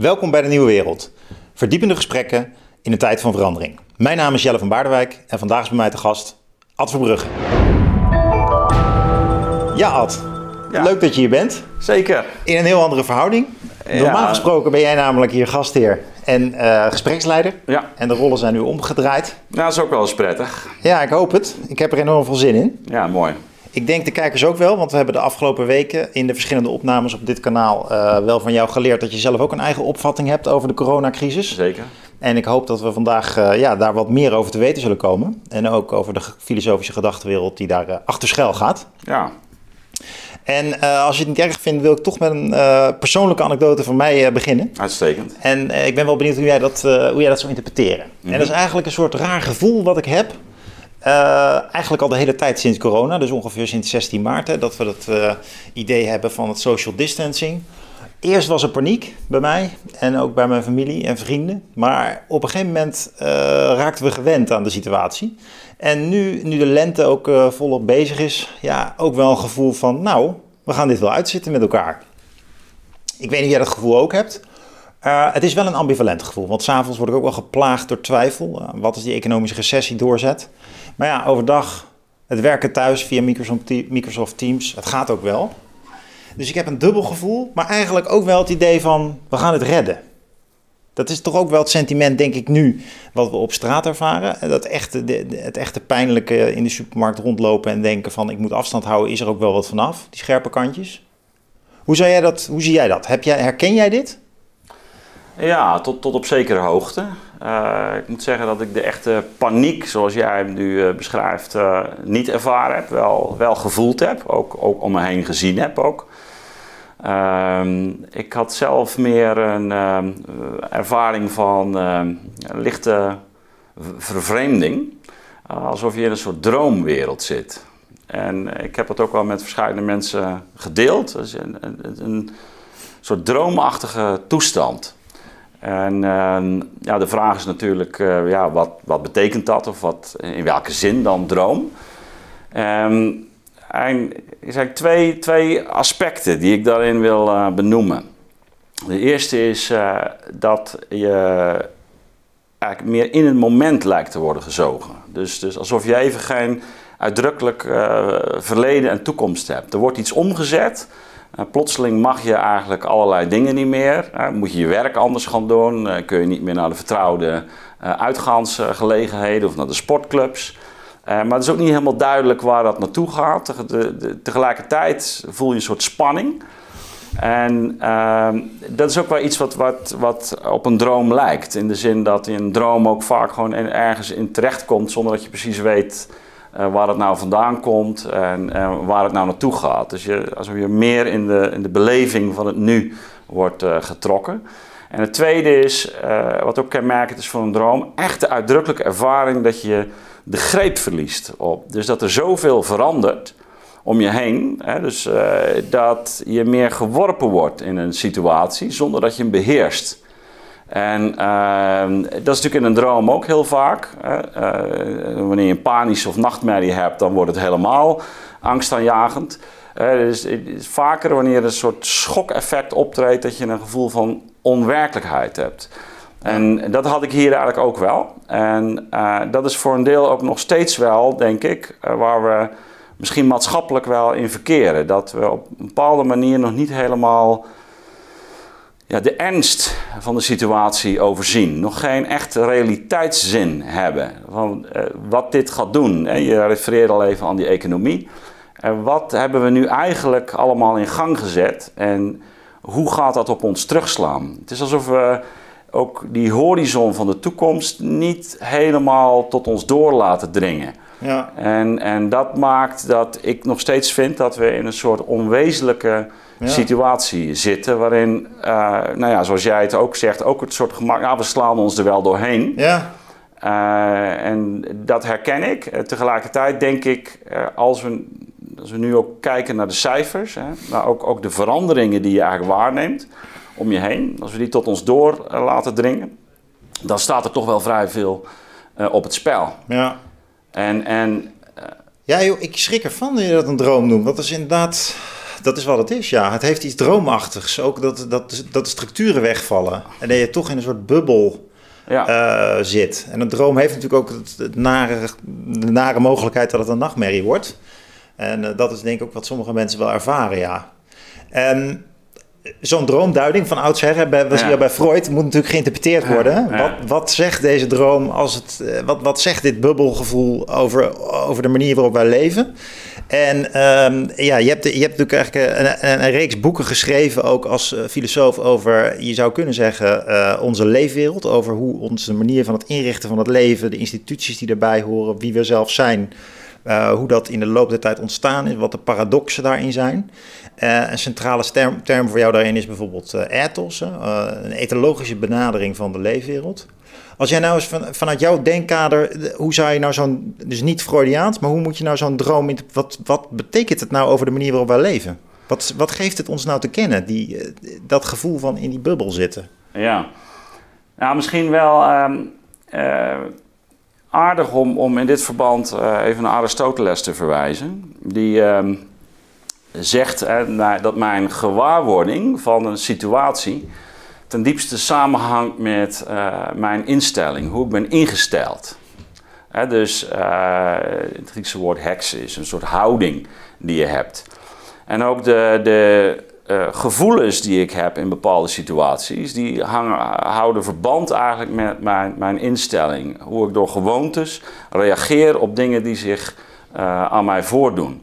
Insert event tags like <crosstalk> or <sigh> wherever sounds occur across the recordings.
Welkom bij de Nieuwe Wereld. Verdiepende gesprekken in een tijd van verandering. Mijn naam is Jelle van Baardewijk en vandaag is bij mij te gast Ad Verbrugge. Ja, Ad. Ja. Leuk dat je hier bent. Zeker. In een heel andere verhouding. Normaal Ja. gesproken ben jij namelijk hier gastheer en eh, gespreksleider. Ja. En de rollen zijn nu omgedraaid. Nou, dat is ook wel eens prettig. Ja, ik hoop het. Ik heb er enorm veel zin in. Ja, mooi. Ik denk de kijkers ook wel, want we hebben de afgelopen weken in de verschillende opnames op dit kanaal eh, wel van jou geleerd dat je zelf ook een eigen opvatting hebt over de coronacrisis. Zeker. En ik hoop dat we vandaag eh, ja, daar wat meer over te weten zullen komen. En ook over de filosofische gedachtenwereld die daar eh, achter schuil gaat. Ja. En als je het niet erg vindt, wil ik toch met een persoonlijke anekdote van mij beginnen. Uitstekend. En ik ben wel benieuwd hoe jij dat, hoe jij dat zou interpreteren. En dat is eigenlijk een soort raar gevoel wat ik heb. Eh, eigenlijk al de hele tijd sinds corona, dus ongeveer sinds 16 maart, dat we dat eh, idee hebben van het social distancing. Eerst was er paniek bij mij en ook bij mijn familie en vrienden. Maar op een gegeven moment eh, raakten we gewend aan de situatie. En nu, nu de lente ook volop bezig is, ja, ook wel een gevoel van, nou, we gaan dit wel uitzitten met elkaar. Ik weet niet of jij dat gevoel ook hebt. Het is wel een ambivalent gevoel, want s'avonds word ik ook wel geplaagd door twijfel. Wat als die economische recessie doorzet? Maar ja, overdag, het werken thuis via Microsoft, Te- Microsoft Teams, het gaat ook wel. Dus ik heb een dubbel gevoel, maar eigenlijk ook wel het idee van, we gaan het redden. Dat is toch ook wel het sentiment, denk ik nu, wat we op straat ervaren. Dat echte, het echte pijnlijke in de supermarkt rondlopen en denken van, ik moet afstand houden, is er ook wel wat vanaf, die scherpe kantjes. Hoe, zou jij dat, hoe zie jij dat? Heb jij, herken jij dit? Ja, tot, tot op zekere hoogte. Eh, ik moet zeggen dat ik de echte paniek, zoals jij hem nu eh, beschrijft, eh, niet ervaren heb. Wel, wel gevoeld heb, ook, ook om me heen gezien heb ook. Ehm, ik had zelf meer een ehm, ervaring van ehm, lichte vervreemding. alsof je in een soort droomwereld zit. En ik heb het ook wel met verschillende mensen gedeeld. Dat een, een, een soort droomachtige toestand. En ehm, ja, de vraag is natuurlijk, eh, ja, wat, wat betekent dat? Of wat, in welke zin dan droom? Ehm, en er zijn twee, twee aspecten die ik daarin wil eh, benoemen. De eerste is eh, dat je eigenlijk meer in het moment lijkt te worden gezogen. Dus, dus alsof je even geen uitdrukkelijk verleden en toekomst hebt. Er wordt iets omgezet. Uh, plotseling mag je eigenlijk allerlei dingen niet meer. Uh, moet je je werk anders gaan doen. Uh, kun je niet meer naar de vertrouwde uitgaansgelegenheden of naar de sportclubs. Maar het is ook niet helemaal duidelijk waar dat naartoe gaat. Tegelijkertijd voel je een soort spanning. En ehm, dat is ook wel iets wat, wat, wat op een droom lijkt. In de zin dat in een droom ook vaak gewoon ergens in terechtkomt zonder dat je precies weet eh, waar het nou vandaan komt en eh, waar het nou naartoe gaat. Dus je, alsof je meer in de, in de beleving van het nu wordt eh, getrokken. En het tweede is, wat ook kenmerkend is voor een droom, echt de uitdrukkelijke ervaring dat je de greep verliest op. Dus dat er zoveel verandert om je heen, hè, dus dat je meer geworpen wordt in een situatie zonder dat je hem beheerst. En ehm, dat is natuurlijk in een droom ook heel vaak. Eh, wanneer je een panische of nachtmerrie hebt, dan wordt het helemaal angstaanjagend. Eh, het is vaker wanneer er een soort schokeffect optreedt, dat je een gevoel van onwerkelijkheid hebt. En dat had ik hier eigenlijk ook wel. En eh, dat is voor een deel ook nog steeds wel, denk ik, waar we misschien maatschappelijk wel in verkeren. Dat we op een bepaalde manier nog niet helemaal ja, de ernst van de situatie overzien. Nog geen echte realiteitszin hebben van eh, wat dit gaat doen. Hè. Je refereerde al even aan die economie. En wat hebben we nu eigenlijk allemaal in gang gezet en hoe gaat dat op ons terugslaan? Het is alsof we ook die horizon van de toekomst niet helemaal tot ons door laten dringen. Ja. En, en dat maakt dat ik nog steeds vind dat we in een soort onwezenlijke Ja. situatie zitten. Waarin, eh, nou ja, zoals jij het ook zegt, ook het soort gemak. Ja, we slaan ons er wel doorheen. Ja. Eh, en dat herken ik. Eh, tegelijkertijd denk ik, als, we, als we nu ook kijken naar de cijfers, hè, maar ook, ook de veranderingen die je eigenlijk waarneemt om je heen, als we die tot ons door laten dringen, dan staat er toch wel vrij veel op het spel. Ja. En, en Ja, joh, ik schrik ervan dat je dat een droom noemt. Dat is inderdaad dat is wat het is, ja. Het heeft iets droomachtigs. Ook dat, dat, dat de structuren wegvallen. En dat je toch in een soort bubbel ja. Uh, zit. En een droom heeft natuurlijk ook het, nare, de nare mogelijkheid dat het een nachtmerrie wordt. En uh, dat is denk ik ook wat sommige mensen wel ervaren, ja. En zo'n droomduiding van oudsher, bij, was ja. bij Freud, moet natuurlijk geïnterpreteerd worden. Ja. Wat, wat zegt deze droom als het, uh, wat, wat zegt dit bubbelgevoel over, over de manier waarop wij leven? En um, ja, je hebt, je hebt natuurlijk eigenlijk een, een, een, reeks boeken geschreven, ook als uh, filosoof, over, je zou kunnen zeggen, uh, onze leefwereld. Over hoe onze manier van het inrichten van het leven, de instituties die daarbij horen, wie we zelf zijn, hoe dat in de loop der tijd ontstaan is, wat de paradoxen daarin zijn. een centrale term, term, voor jou daarin is bijvoorbeeld ethos, een etologische benadering van de leefwereld. Als jij nou eens van, vanuit jouw denkkader, hoe zou je nou zo'n, dus niet Freudiaans, maar hoe moet je nou zo'n droom, in, wat, wat betekent het nou over de manier waarop wij leven? Wat, wat geeft het ons nou te kennen, die, dat gevoel van in die bubbel zitten? Ja, nou misschien wel um, uh, aardig om, om in dit verband uh, even naar Aristoteles te verwijzen. Die um, zegt uh, dat mijn gewaarwording van een situatie ten diepste samenhangt met uh, mijn instelling, hoe ik ben ingesteld. Dus uh, het Griekse woord hex is een soort houding die je hebt. En ook de, de uh, gevoelens die ik heb in bepaalde situaties, die hangen, houden verband eigenlijk met mijn, mijn instelling. Hoe ik door gewoontes reageer op dingen die zich aan mij voordoen.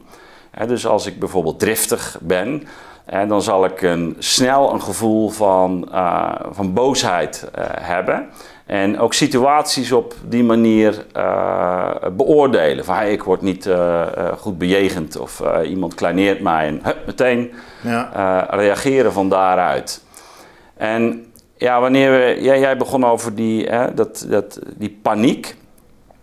Dus als ik bijvoorbeeld driftig ben, en dan zal ik een, snel een gevoel van, uh, van boosheid uh, hebben. En ook situaties op die manier uh, beoordelen. Van hey, ik word niet goed bejegend of iemand kleineert mij. En hup, meteen ja. reageren van daaruit. En ja, wanneer we, jij, jij begon over die, hè, dat, dat, die paniek.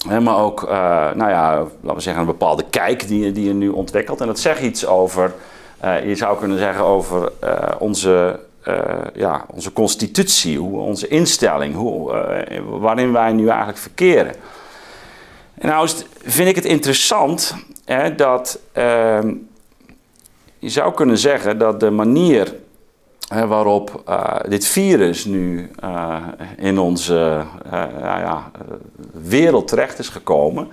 Hè, maar ook, nou ja, laten we zeggen, een bepaalde kijk die, die je nu ontwikkelt. En dat zegt iets over je zou kunnen zeggen over uh, onze, uh, ja, onze constitutie, hoe, onze instelling, hoe, waarin wij nu eigenlijk verkeren. En nou vind ik het interessant hè, dat uh, je zou kunnen zeggen dat de manier hè, waarop dit virus nu in onze ja, wereld terecht is gekomen,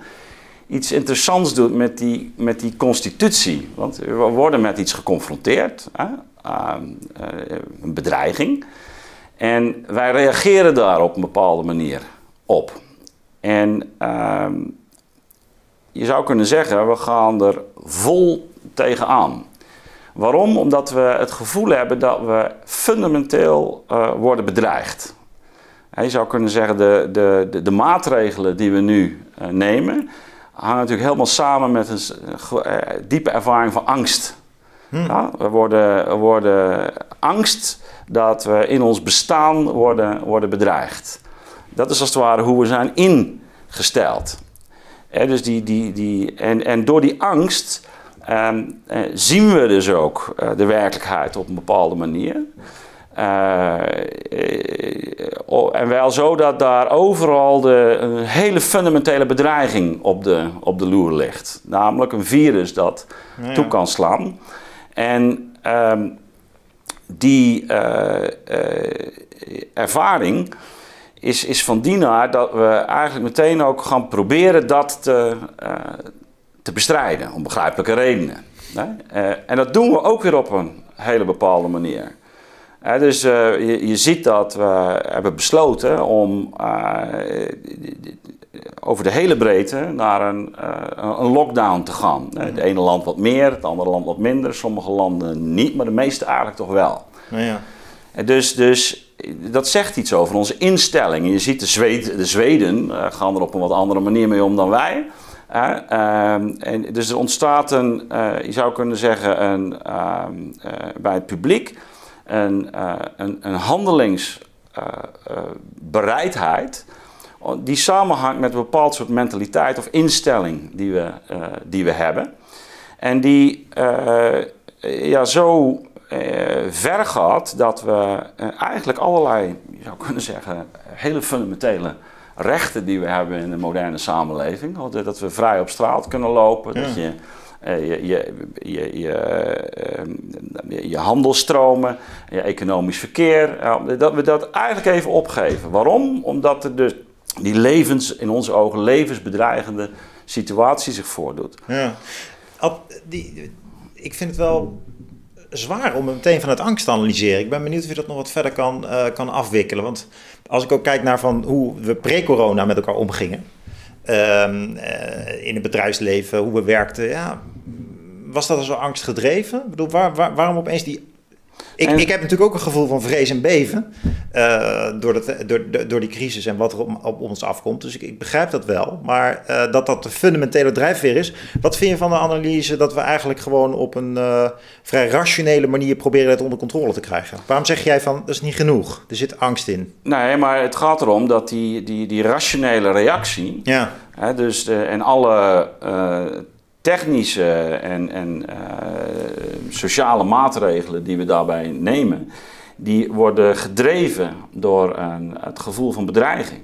iets interessants doet met die, met die constitutie. Want we worden met iets geconfronteerd, hè? Uh, een bedreiging. En wij reageren daar op een bepaalde manier op. En uh, je zou kunnen zeggen, we gaan er vol tegenaan. Waarom? Omdat we het gevoel hebben dat we fundamenteel uh, worden bedreigd. Je zou kunnen zeggen, de, de, de, de maatregelen die we nu uh, nemen, hangt natuurlijk helemaal samen met een eh, diepe ervaring van angst. Hmm. Ja, we, worden, we worden angst dat we in ons bestaan worden, worden bedreigd. Dat is als het ware hoe we zijn ingesteld. dus die, die, die, en, en door die angst ehm, eh, zien we dus ook eh, de werkelijkheid op een bepaalde manier. Uh, en wel zo dat daar overal de, een hele fundamentele bedreiging op de, op de loer ligt. Namelijk een virus dat ja. toe kan slaan. En uh, die uh, ervaring is, is van die naar dat we eigenlijk meteen ook gaan proberen dat te, te bestrijden. Om begrijpelijke redenen. en dat doen we ook weer op een hele bepaalde manier dus uh, je, je, ziet dat we hebben besloten om uh, over de hele breedte naar een, uh, een lockdown te gaan. Het ene land wat meer, het andere land wat minder, sommige landen niet, maar de meeste eigenlijk toch wel. Nou ja. Dus, dus dat zegt iets over onze instelling. Je ziet de, Zweden, de Zweden gaan er op een wat andere manier mee om dan wij. Ehm, en dus er ontstaat een, je zou kunnen zeggen, een, ehm, bij het publiek een, uh, een, een handelingsbereidheid uh, uh, die samenhangt met een bepaald soort mentaliteit of instelling die we, die we hebben. En die ja, zo ver gaat dat we eigenlijk allerlei, je zou kunnen zeggen, hele fundamentele rechten die we hebben in de moderne samenleving. Dat we vrij op straat kunnen lopen, ja. dat je je, je, je, je, ehm, je handelstromen, je economisch verkeer. dat we dat eigenlijk even opgeven. Waarom? Omdat er dus die levens, in onze ogen levensbedreigende situatie zich voordoet. Ja. Die, ik vind het wel zwaar om meteen vanuit angst te analyseren. Ik ben benieuwd of je dat nog wat verder kan, uh, kan afwikkelen. Want als ik ook kijk naar van hoe we pre-corona met elkaar omgingen. Ehm, eh, in het bedrijfsleven, hoe we werkten. Ja, was dat zo angstgedreven? Ik bedoel, waar, waar, waarom opeens die ik, ik heb natuurlijk ook een gevoel van vrees en beven uh, door, dat, door, door die crisis en wat er op, op ons afkomt. Dus ik, ik begrijp dat wel. Maar uh, dat dat de fundamentele drijfveer is. Wat vind je van de analyse dat we eigenlijk gewoon op een uh, vrij rationele manier proberen het onder controle te krijgen? Waarom zeg jij van dat is niet genoeg? Er zit angst in. Nee, maar het gaat erom dat die, die, die rationele reactie. Ja. Hè, dus de, en alle technische en, en uh, sociale maatregelen die we daarbij nemen, die worden gedreven door een, het gevoel van bedreiging.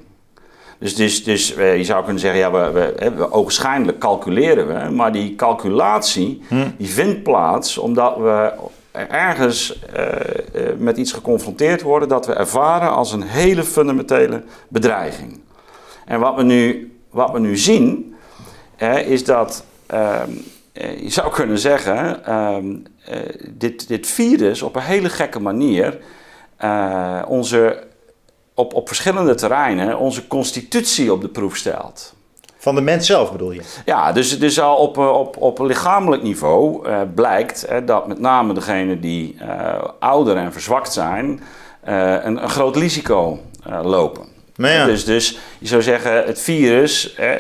Dus, dus, dus uh, je zou kunnen zeggen, ja, we, we, we ogenschijnlijk calculeren we, maar die calculatie hm. die vindt plaats omdat we ergens met iets geconfronteerd worden dat we ervaren als een hele fundamentele bedreiging. En wat we nu, wat we nu zien, is dat eh, je zou kunnen zeggen, uh, dit, dit virus op een hele gekke manier uh, onze, op, op verschillende terreinen onze constitutie op de proef stelt. Van de mens zelf bedoel je? Ja, dus, dus al op, op, op lichamelijk niveau blijkt dat met name degenen die ouder en verzwakt zijn, een, een groot risico lopen. Dus, dus je zou zeggen, het virus, eh,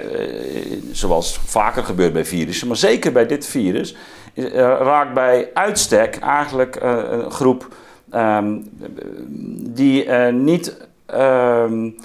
zoals vaker gebeurt bij virussen, maar zeker bij dit virus, eh, raakt bij uitstek eigenlijk uh, een groep um, die niet um,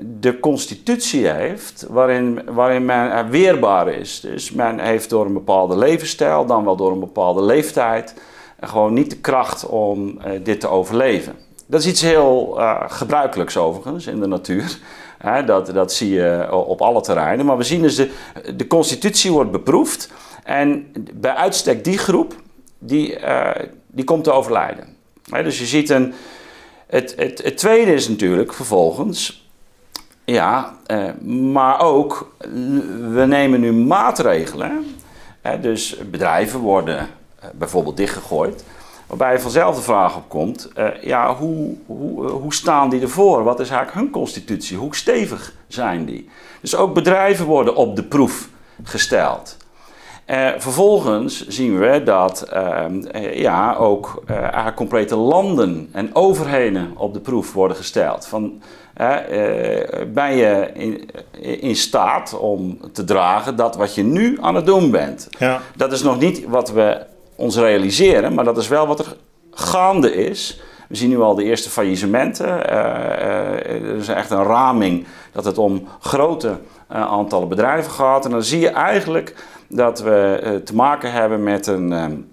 de constitutie heeft waarin, waarin men weerbaar is. Dus men heeft door een bepaalde levensstijl, dan wel door een bepaalde leeftijd, gewoon niet de kracht om dit te overleven. Dat is iets heel uh, gebruikelijks overigens in de natuur. <laughs> dat, dat zie je op alle terreinen. Maar we zien dus de, de constitutie wordt beproefd. En bij uitstek die groep, die, uh, die komt te overlijden. dus je ziet een... Het, het, het tweede is natuurlijk vervolgens... Ja, maar ook, we nemen nu maatregelen. dus bedrijven worden bijvoorbeeld dichtgegooid. Waarbij vanzelf de vraag op komt, uh, ja, hoe, hoe, eh, hoe staan die ervoor? Wat is eigenlijk hun constitutie? Hoe stevig zijn die? Dus ook bedrijven worden op de proef gesteld. Uh, vervolgens zien we dat uh, ja, ook eigenlijk complete landen en overheden op de proef worden gesteld. Van, ben je in, in, staat om te dragen dat wat je nu aan het doen bent? Ja. Dat is nog niet wat we ons realiseren, maar dat is wel wat er gaande is. We zien nu al de eerste faillissementen. Uh, uh, er is echt een raming dat het om grote uh, aantallen bedrijven gaat. En dan zie je eigenlijk dat we te maken hebben met een,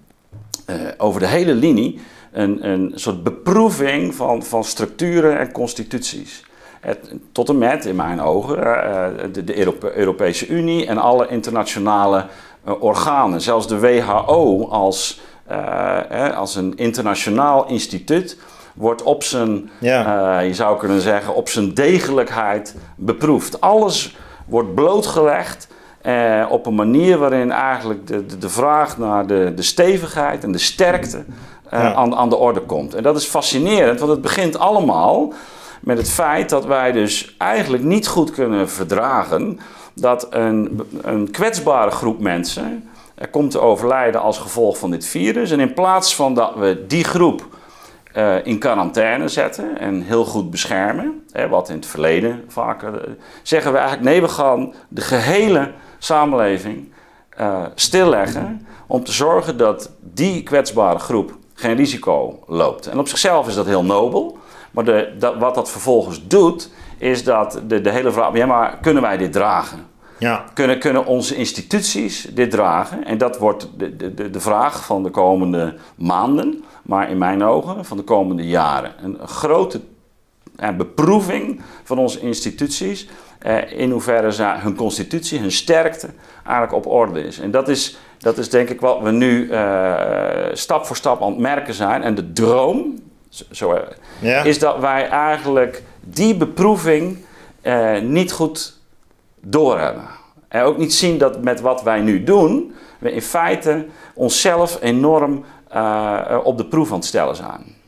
over de hele linie een, een soort beproeving van, van structuren en constituties. Tot en met, in mijn ogen, de, de Europese Unie en alle internationale organen. Zelfs de WHO als, uh, als een internationaal instituut wordt op zijn, ja. uh, je zou kunnen zeggen, op zijn degelijkheid beproefd. Alles wordt blootgelegd uh, op een manier waarin eigenlijk de, de, de, vraag naar de, de stevigheid en de sterkte ja. aan, aan de orde komt. En dat is fascinerend, want het begint allemaal met het feit dat wij dus eigenlijk niet goed kunnen verdragen dat een, een kwetsbare groep mensen er komt te overlijden als gevolg van dit virus. En in plaats van dat we die groep uh, in quarantaine zetten en heel goed beschermen, hè, wat in het verleden vaker, uh, zeggen we eigenlijk nee, we gaan de gehele samenleving stilleggen om te zorgen dat die kwetsbare groep geen risico loopt. En op zichzelf is dat heel nobel, maar de, dat, wat dat vervolgens doet, is dat de, de hele vraag, ja maar kunnen wij dit dragen? Ja. Kunnen, kunnen onze instituties dit dragen? En dat wordt de, de, de vraag van de komende maanden, maar in mijn ogen van de komende jaren. Een grote en beproeving van onze instituties. Eh, in hoeverre ze, hun constitutie, hun sterkte eigenlijk op orde is. En dat is, dat is denk ik wat we nu eh, stap voor stap aan het merken zijn. En de droom zo, ja. is dat wij eigenlijk die beproeving eh, niet goed doorhebben. En ook niet zien dat met wat wij nu doen, we in feite onszelf enorm uh, op de proef aan het stellen zijn.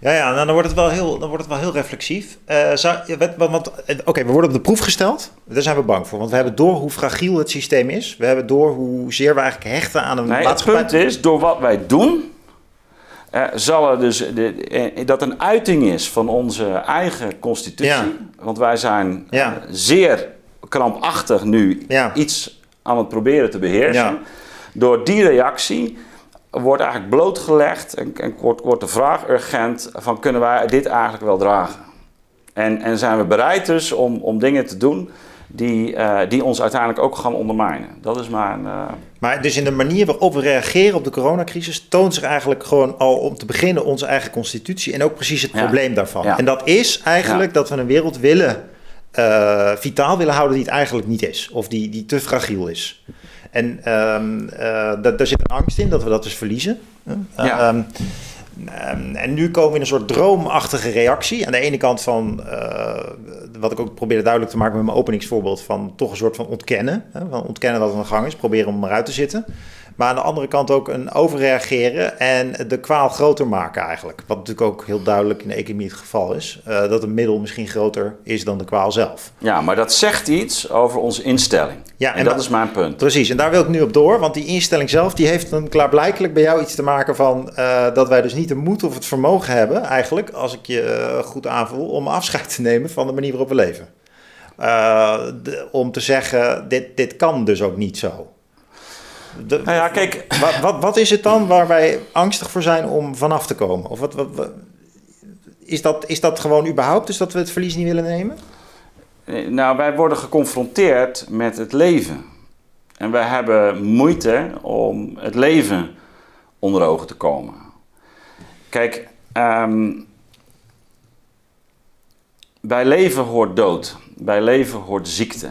Ja, ja nou, dan, wordt het wel heel, dan wordt het wel heel reflexief. Uh, Oké, we worden op de proef gesteld. Daar zijn we bang voor. Want we hebben door hoe fragiel het systeem is. We hebben door hoezeer we eigenlijk hechten aan een nee, maatschappij. Het punt is, door wat wij doen... Uh, zal er dus de, dat een uiting is van onze eigen constitutie. Want wij zijn zeer krampachtig nu iets aan het proberen te beheersen. Door die reactie wordt eigenlijk blootgelegd en, en wordt, wordt de vraag urgent van kunnen wij dit eigenlijk wel dragen? En, en zijn we bereid dus om, om dingen te doen die, uh, die ons uiteindelijk ook gaan ondermijnen? Dat is mijn... Maar dus in de manier waarop we reageren op de coronacrisis toont zich eigenlijk gewoon al om te beginnen onze eigen constitutie en ook precies het probleem daarvan. En dat is eigenlijk dat we een wereld willen, uh, vitaal willen houden die het eigenlijk niet is. Of die, die te fragiel is. En um, daar zit een angst in dat we dat dus verliezen. Ja. Um, en nu komen we in een soort droomachtige reactie. Aan de ene kant van, uh, wat ik ook probeerde duidelijk te maken met mijn openingsvoorbeeld, van toch een soort van ontkennen. Hè, van ontkennen dat het een gang is, proberen om eruit te zitten. Maar aan de andere kant ook een overreageren en de kwaal groter maken eigenlijk. Wat natuurlijk ook heel duidelijk in de economie het geval is. Uh, dat een middel misschien groter is dan de kwaal zelf. Ja, maar dat zegt iets over onze instelling. Ja, en, dat is mijn punt. Precies, en daar wil ik nu op door. Want die instelling zelf die heeft dan klaarblijkelijk bij jou iets te maken van... Uh, dat wij dus niet de moed of het vermogen hebben eigenlijk... als ik je uh, goed aanvoel, om afscheid te nemen van de manier waarop we leven. De, om te zeggen, dit, dit kan dus ook niet zo nou ja, kijk. Wat, wat, wat, is het dan waar wij angstig voor zijn om vanaf te komen? Of wat, wat, is, dat, is dat gewoon überhaupt dus dat we het verlies niet willen nemen? Eh, nou, wij worden geconfronteerd met het leven. En wij hebben moeite om het leven onder ogen te komen. Kijk, um, bij leven hoort dood. Bij leven hoort ziekte.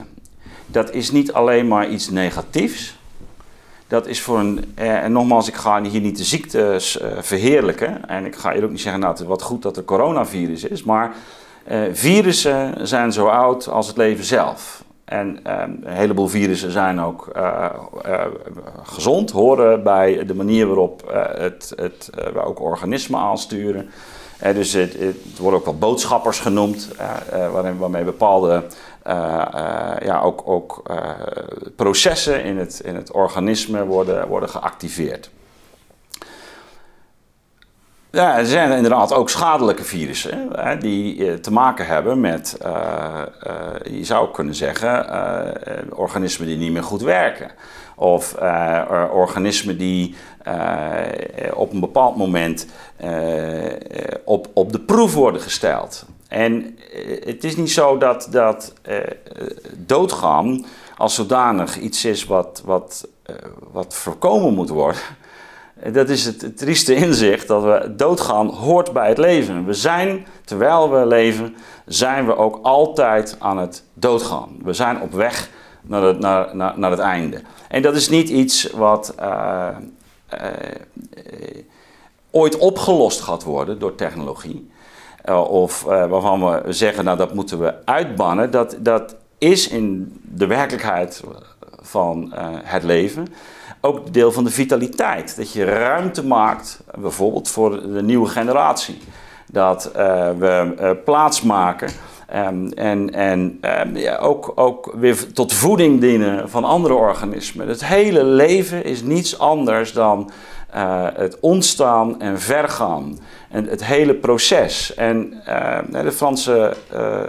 Dat is niet alleen maar iets negatiefs. Dat is voor een. Eh, en nogmaals, ik ga hier niet de ziektes eh, verheerlijken. En ik ga hier ook niet zeggen, nou, wat goed dat er coronavirus is. Maar eh, virussen zijn zo oud als het leven zelf. En ehm, een heleboel virussen zijn ook uh, uh, gezond, horen bij de manier waarop het, het, we ook organismen aansturen. dus het, het, worden ook wel boodschappers genoemd, waarmee bepaalde ja, ook, ook uh, processen in het, in het organisme worden, worden geactiveerd. Ja, er zijn inderdaad ook schadelijke virussen hè, die te maken hebben met, je zou kunnen zeggen, organismen die niet meer goed werken. Of organismen die op een bepaald moment op, op de proef worden gesteld. En eh, het is niet zo dat, dat uh, doodgaan als zodanig iets is wat, wat, uh, wat voorkomen moet worden. <laughs> Dat is het, trieste inzicht dat we doodgaan hoort bij het leven. We zijn, terwijl we leven, zijn we ook altijd aan het doodgaan. We zijn op weg naar het, naar, naar, naar het einde. En dat is niet iets wat ooit opgelost gaat worden door technologie. Eh, of uh, waarvan we zeggen, nou dat moeten we uitbannen, dat, dat is in de werkelijkheid van uh, het leven ook deel van de vitaliteit. Dat je ruimte maakt, bijvoorbeeld voor de nieuwe generatie. Dat we plaats maken um, en, en um, ja, ook, ook weer tot voeding dienen van andere organismen. Het hele leven is niets anders dan het ontstaan en vergaan. En het hele proces. En uh, de Franse uh,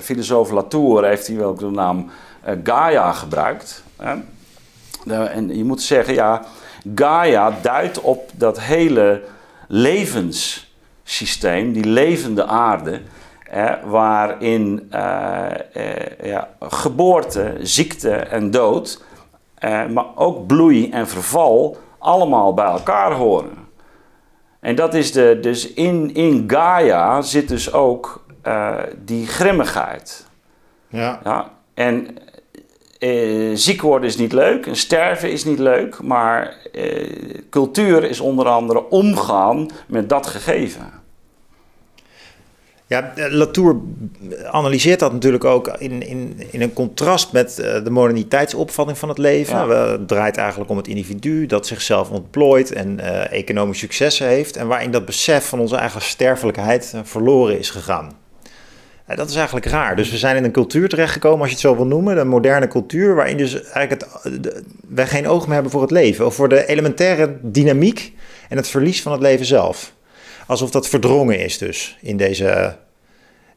filosoof Latour heeft hier ook de naam Gaia gebruikt. en je moet zeggen, ja, Gaia duidt op dat hele levenssysteem, die levende aarde, waarin ja, geboorte, ziekte en dood, maar ook bloei en verval allemaal bij elkaar horen. En dat is de, dus in, in Gaia zit dus ook die grimmigheid. Ja. ja en ziek worden is niet leuk, en sterven is niet leuk, maar cultuur is onder andere omgaan met dat gegeven. Ja, Latour analyseert dat natuurlijk ook in, in, in een contrast met de moderniteitsopvatting van het leven. Ja. Het draait eigenlijk om het individu dat zichzelf ontplooit en uh, economisch successen heeft. En waarin dat besef van onze eigen sterfelijkheid verloren is gegaan. Dat is eigenlijk raar. Dus we zijn in een cultuur terechtgekomen, als je het zo wil noemen, een moderne cultuur, waarin dus eigenlijk het, de, wij geen oog meer hebben voor het leven. Of voor de elementaire dynamiek en het verlies van het leven zelf alsof dat verdrongen is dus in deze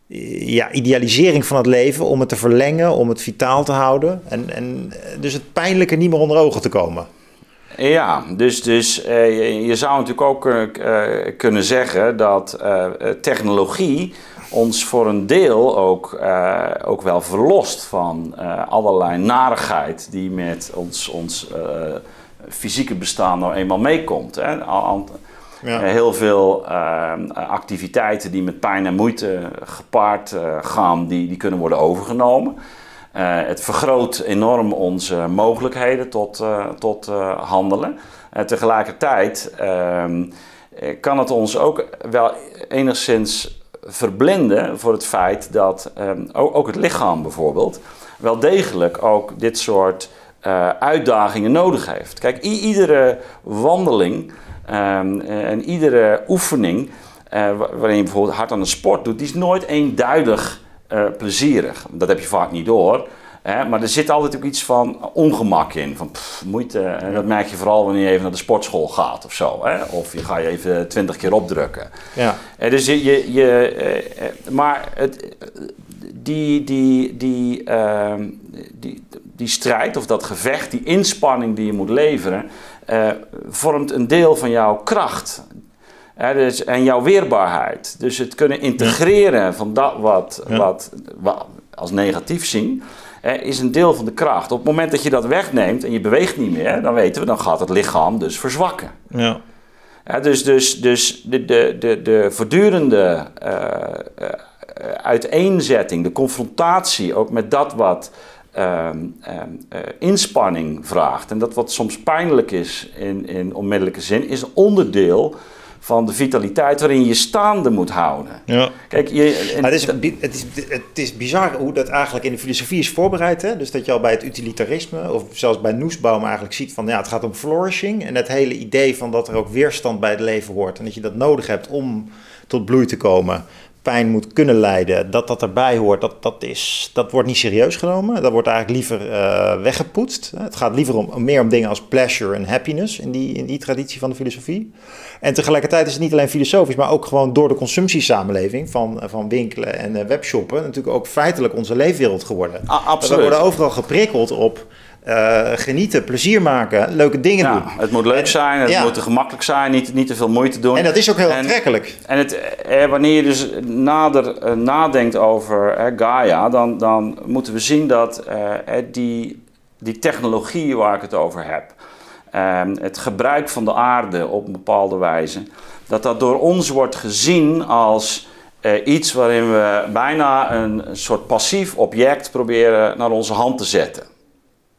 ja, idealisering van het leven om het te verlengen, om het vitaal te houden en, en dus het pijnlijke niet meer onder ogen te komen. Ja, dus, dus uh, je, zou natuurlijk ook kunnen zeggen dat technologie ons voor een deel ook, ook wel verlost van allerlei narigheid die met ons, ons fysieke bestaan nou eenmaal meekomt. Hè? Eh, heel veel ehm, activiteiten die met pijn en moeite gepaard uh, gaan, die, die kunnen worden overgenomen. Het vergroot enorm onze mogelijkheden tot, tot handelen. En tegelijkertijd ehm, kan het ons ook wel enigszins verblinden voor het feit dat ook, ook, het lichaam bijvoorbeeld wel degelijk ook dit soort uitdagingen nodig heeft. Kijk, iedere wandeling Ehm, en iedere oefening uh, waarin je bijvoorbeeld hard aan de sport doet, die is nooit eenduidig uh, plezierig. Dat heb je vaak niet door. Hè? Maar er zit altijd ook iets van ongemak in, van pff, moeite. En dat merk je vooral wanneer je even naar de sportschool gaat of zo. Hè? Of je ga je even twintig keer opdrukken. Ja. En dus je, je, je maar het, die, die, die, ehm, die, die strijd of dat gevecht, die inspanning die je moet leveren, uh, vormt een deel van jouw kracht. dus, en jouw weerbaarheid. Dus het kunnen integreren van dat wat, wat, wat als negatief zien, is een deel van de kracht. Op het moment dat je dat wegneemt en je beweegt niet meer, dan weten we, dan gaat het lichaam dus verzwakken. Ja. dus, dus, dus de, de, de, de voortdurende uh, uiteenzetting, de confrontatie ook met dat wat Ehm, ehm, eh, inspanning vraagt. En dat wat soms pijnlijk is in, in onmiddellijke zin, is onderdeel van de vitaliteit waarin je staande moet houden. Ja. Kijk, je, het, is, het, is, het is bizar hoe dat eigenlijk in de filosofie is voorbereid. Hè? Dus dat je al bij het utilitarisme, of zelfs bij Noesbaum eigenlijk ziet van ja, het gaat om flourishing. En het hele idee van dat er ook weerstand bij het leven hoort. En dat je dat nodig hebt om tot bloei te komen pijn moet kunnen leiden, dat dat erbij hoort, dat, dat, is, dat wordt niet serieus genomen. Dat wordt eigenlijk liever uh, weggepoetst. Het gaat liever om, meer om dingen als pleasure en happiness in die, in die traditie van de filosofie. En tegelijkertijd is het niet alleen filosofisch, maar ook gewoon door de consumptiesamenleving van, van winkelen en uh, webshoppen natuurlijk ook feitelijk onze leefwereld geworden. Ah, absoluut. We worden overal geprikkeld op uh, genieten, plezier maken, leuke dingen doen. Het moet leuk zijn, het moet gemakkelijk zijn, niet, niet te veel moeite doen. En dat is ook heel aantrekkelijk. En het, eh, wanneer je dus nader eh, nadenkt over eh, Gaia, dan, dan moeten we zien dat eh, die, die technologie waar ik het over heb, ehm, het gebruik van de aarde op een bepaalde wijze, dat dat door ons wordt gezien als iets waarin we bijna een soort passief object proberen naar onze hand te zetten.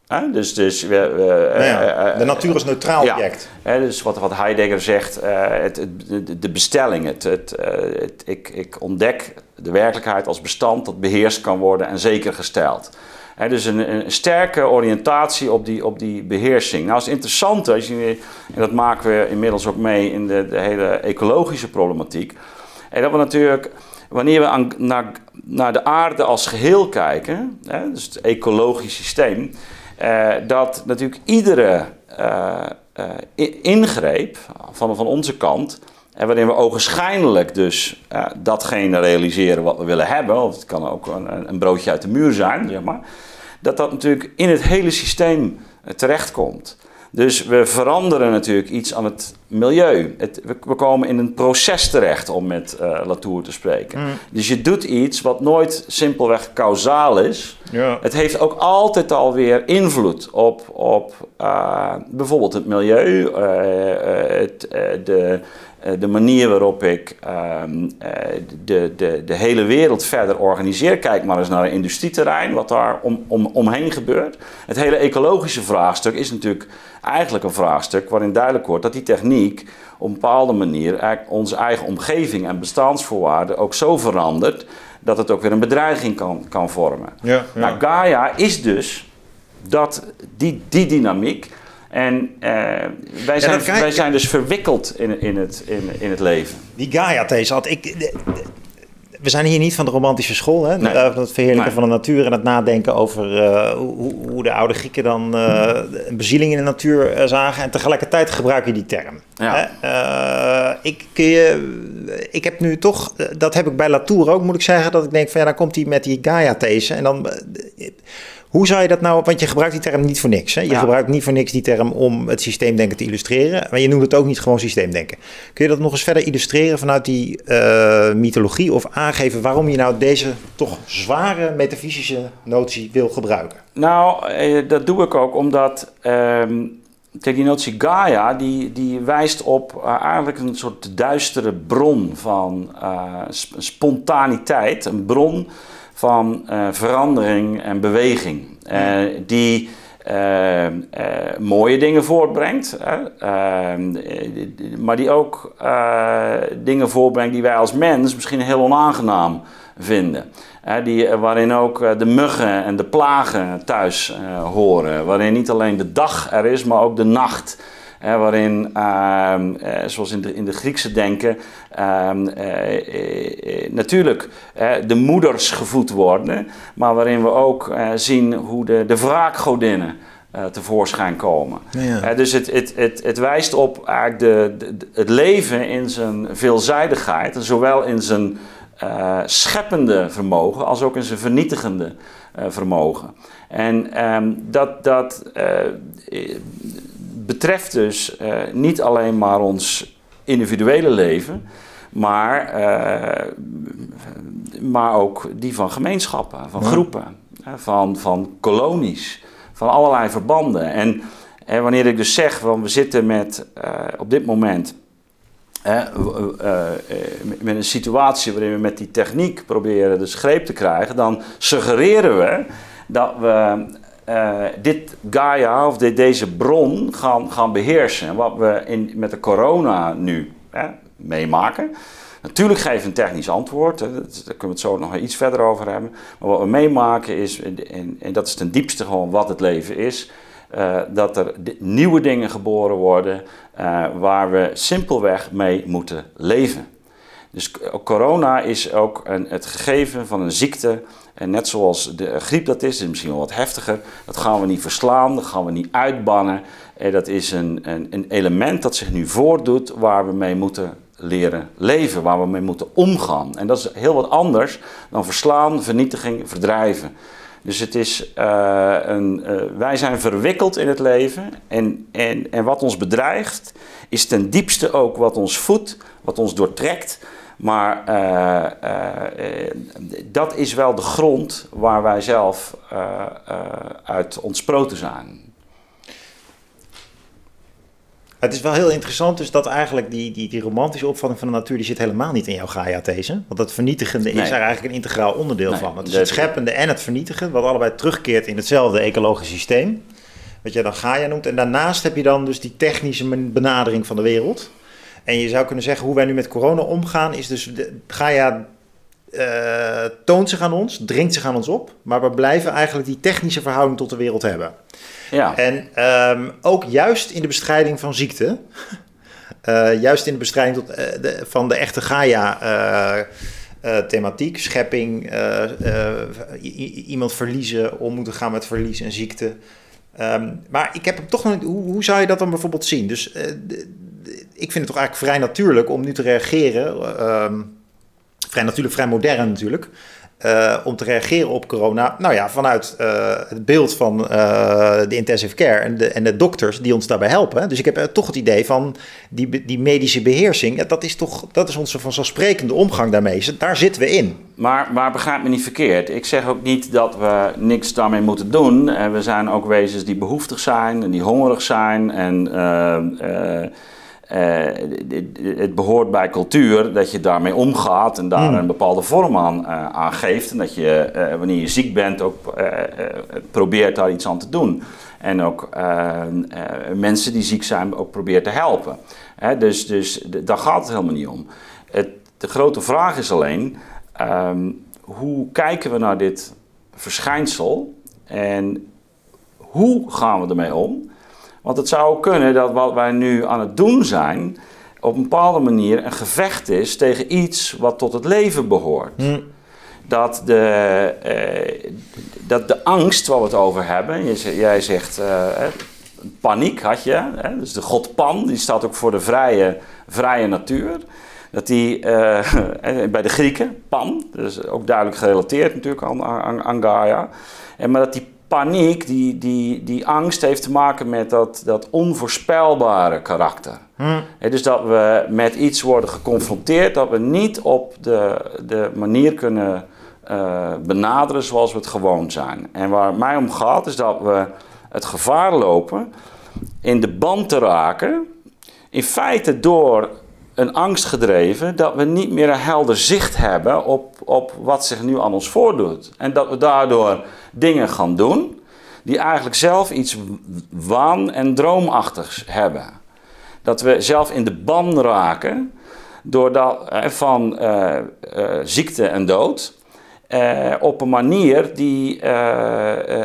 Dus, dus we, we, nou ja, eh, eh, de natuur is neutraal ja, object. dus wat, wat Heidegger zegt, uh, het, de, de, bestelling, het, het, het, ik, ik ontdek de werkelijkheid als bestand dat beheerst kan worden en zeker gesteld. dus een, een, sterke oriëntatie op die, op die beheersing. Nou, is interessant, als je, en dat maken we inmiddels ook mee in de, de hele ecologische problematiek. En dat we natuurlijk, wanneer we aan, naar, naar de aarde als geheel kijken, hè, dus het ecologisch systeem, uh, dat natuurlijk iedere uh, uh, ingreep van, van onze kant, en waarin we ogenschijnlijk dus datgene realiseren wat we willen hebben, of het kan ook een, een, broodje uit de muur zijn, zeg maar, dat dat natuurlijk in het hele systeem terechtkomt. Dus we veranderen natuurlijk iets aan het milieu. Het, we, komen in een proces terecht, om met uh, Latour te spreken. Mm. Dus je doet iets wat nooit simpelweg kausaal is, Ja. Het heeft ook altijd alweer invloed op, op uh, bijvoorbeeld het milieu, het, de, de manier waarop ik ehm, de, de, de hele wereld verder organiseer. Kijk maar eens naar een industrieterrein, wat daar om, om, omheen gebeurt. Het hele ecologische vraagstuk is natuurlijk eigenlijk een vraagstuk waarin duidelijk wordt dat die techniek op een bepaalde manier onze eigen omgeving en bestaansvoorwaarden ook zo verandert dat het ook weer een bedreiging kan, kan vormen. Ja, ja. Nou, Gaia is dus dat, die, die dynamiek. En uh, wij, zijn, wij zijn dus verwikkeld in, in, het, in, in het leven. Die Gaia-these had ik we zijn hier niet van de romantische school, hè? Nee. het verheerlijken van de natuur en het nadenken over uh, hoe, hoe, de oude Grieken dan uh, een bezieling in de natuur uh, zagen. En tegelijkertijd gebruik je die term. Ja. ik, ik heb nu toch, dat heb ik bij Latour ook, moet ik zeggen, dat ik denk van ja, dan komt hij met die Gaia-these. En dan hoe zou je dat nou, want je gebruikt die term niet voor niks. Hè? Je gebruikt niet voor niks die term om het systeemdenken te illustreren. Maar je noemt het ook niet gewoon systeemdenken. Kun je dat nog eens verder illustreren vanuit die uh, mythologie? Of aangeven waarom je nou deze toch zware metafysische notie wil gebruiken? Nou, eh, dat doe ik ook omdat... Kijk, die notie Gaia, die, die wijst op uh, eigenlijk een soort duistere bron van uh, spontaniteit. Een bron van uh, verandering en beweging. Uh, die uh, mooie dingen voortbrengt, maar die ook dingen voortbrengt die wij als mens misschien heel onaangenaam vinden. die, waarin ook de muggen en de plagen thuis horen. Waarin niet alleen de dag er is, maar ook de nacht waarin, ehm, eh, zoals in de, in de Griekse denken, ehm, eh, eh, natuurlijk de moeders gevoed worden, maar waarin we ook zien hoe de, de wraakgodinnen tevoorschijn komen. Ja. dus het, het, het, het wijst op eigenlijk de, het leven in zijn veelzijdigheid, zowel in zijn scheppende vermogen als ook in zijn vernietigende vermogen. En ehm, dat, dat betreft dus uh, niet alleen maar ons individuele leven, maar, uh, maar ook die van gemeenschappen, van groepen, van, van kolonies, van allerlei verbanden. En, en wanneer ik dus zeg, van we zitten met uh, op dit moment met een situatie waarin we met die techniek proberen de greep te krijgen, dan suggereren we dat we uh, dit Gaia of deze bron gaan, gaan beheersen. Wat we in, met de corona nu hè, meemaken. Natuurlijk we een technisch antwoord, hè, daar kunnen we het zo nog iets verder over hebben. Maar wat we meemaken is, en, en dat is ten diepste gewoon wat het leven is, uh, dat er nieuwe dingen geboren worden uh, waar we simpelweg mee moeten leven. Dus corona is ook een, het gegeven van een ziekte en net zoals de griep dat is, is misschien wel wat heftiger. Dat gaan we niet verslaan, dat gaan we niet uitbannen. En dat is een, een, een element dat zich nu voordoet waar we mee moeten leren leven, waar we mee moeten omgaan. En dat is heel wat anders dan verslaan, vernietiging, verdrijven. Dus het is, uh, een, uh, wij zijn verwikkeld in het leven en, en, en wat ons bedreigt is ten diepste ook wat ons voedt, wat ons doortrekt. Maar uh, dat is wel de grond waar wij zelf uit ontsproten zijn. Het is wel heel interessant dus dat eigenlijk die, die, die romantische opvatting van de natuur... die zit helemaal niet in jouw Gaia-these. Want het vernietigende is er eigenlijk een integraal onderdeel van. Het is het scheppende en het vernietigen... wat allebei terugkeert in hetzelfde ecologische systeem. Wat jij dan Gaia noemt. En daarnaast heb je dan dus die technische benadering van de wereld... En je zou kunnen zeggen, hoe wij nu met corona omgaan, is dus de, Gaia uh, toont zich aan ons, dringt zich aan ons op, maar we blijven eigenlijk die technische verhouding tot de wereld hebben. Ja. En um, ook juist in de bestrijding van ziekte, uh, <laughs> juist in de bestrijding tot, de, van de echte Gaia-thematiek, schepping, iemand verliezen, om moeten gaan met verlies en ziekte. Um, maar ik heb hem toch nog hoe, hoe zou je dat dan bijvoorbeeld zien? Dus ik vind het toch eigenlijk vrij natuurlijk om nu te reageren. Ehm, vrij natuurlijk, vrij modern natuurlijk. Uh, om te reageren op corona. Nou ja, vanuit uh, het beeld van uh, de intensive care en de, en de dokters die ons daarbij helpen. Dus ik heb toch het idee van die, die medische beheersing. Dat is toch dat is onze vanzelfsprekende omgang daarmee. Daar zitten we in. Maar, maar begrijp me niet verkeerd. Ik zeg ook niet dat we niks daarmee moeten doen. En we zijn ook wezens die behoeftig zijn en die hongerig zijn. En uh, het behoort bij cultuur dat je daarmee omgaat en daar hmm. een bepaalde vorm aan, uh, geeft. En dat je, uh, wanneer je ziek bent, ook probeert daar iets aan te doen. En ook mensen die ziek zijn, ook probeert te helpen. Hè, dus dus daar gaat het helemaal niet om. Het, de grote vraag is alleen, um, hoe kijken we naar dit verschijnsel en hoe gaan we ermee om? Want het zou kunnen dat wat wij nu aan het doen zijn, op een bepaalde manier een gevecht is tegen iets wat tot het leven behoort. Hm. Dat, de, eh, dat de angst waar we het over hebben, jij zegt uh, paniek had je, hè? dus de god Pan, die staat ook voor de vrije, vrije natuur. Dat die <laughs> uh, bij de Grieken, Pan, dus ook duidelijk gerelateerd natuurlijk aan, aan, aan Gaia. En maar dat die paniek, die, die, die angst heeft te maken met dat, dat onvoorspelbare karakter. Hm. dus dat we met iets worden geconfronteerd dat we niet op de, de manier kunnen uh, benaderen zoals we het gewoon zijn. En waar het mij om gaat is dat we het gevaar lopen in de band te raken, in feite door een angst gedreven dat we niet meer een helder zicht hebben op, op wat zich nu aan ons voordoet. En dat we daardoor dingen gaan doen die eigenlijk zelf iets waan- en droomachtigs hebben. Dat we zelf in de ban raken doordat, eh, van uh, uh, ziekte en dood. Op een manier die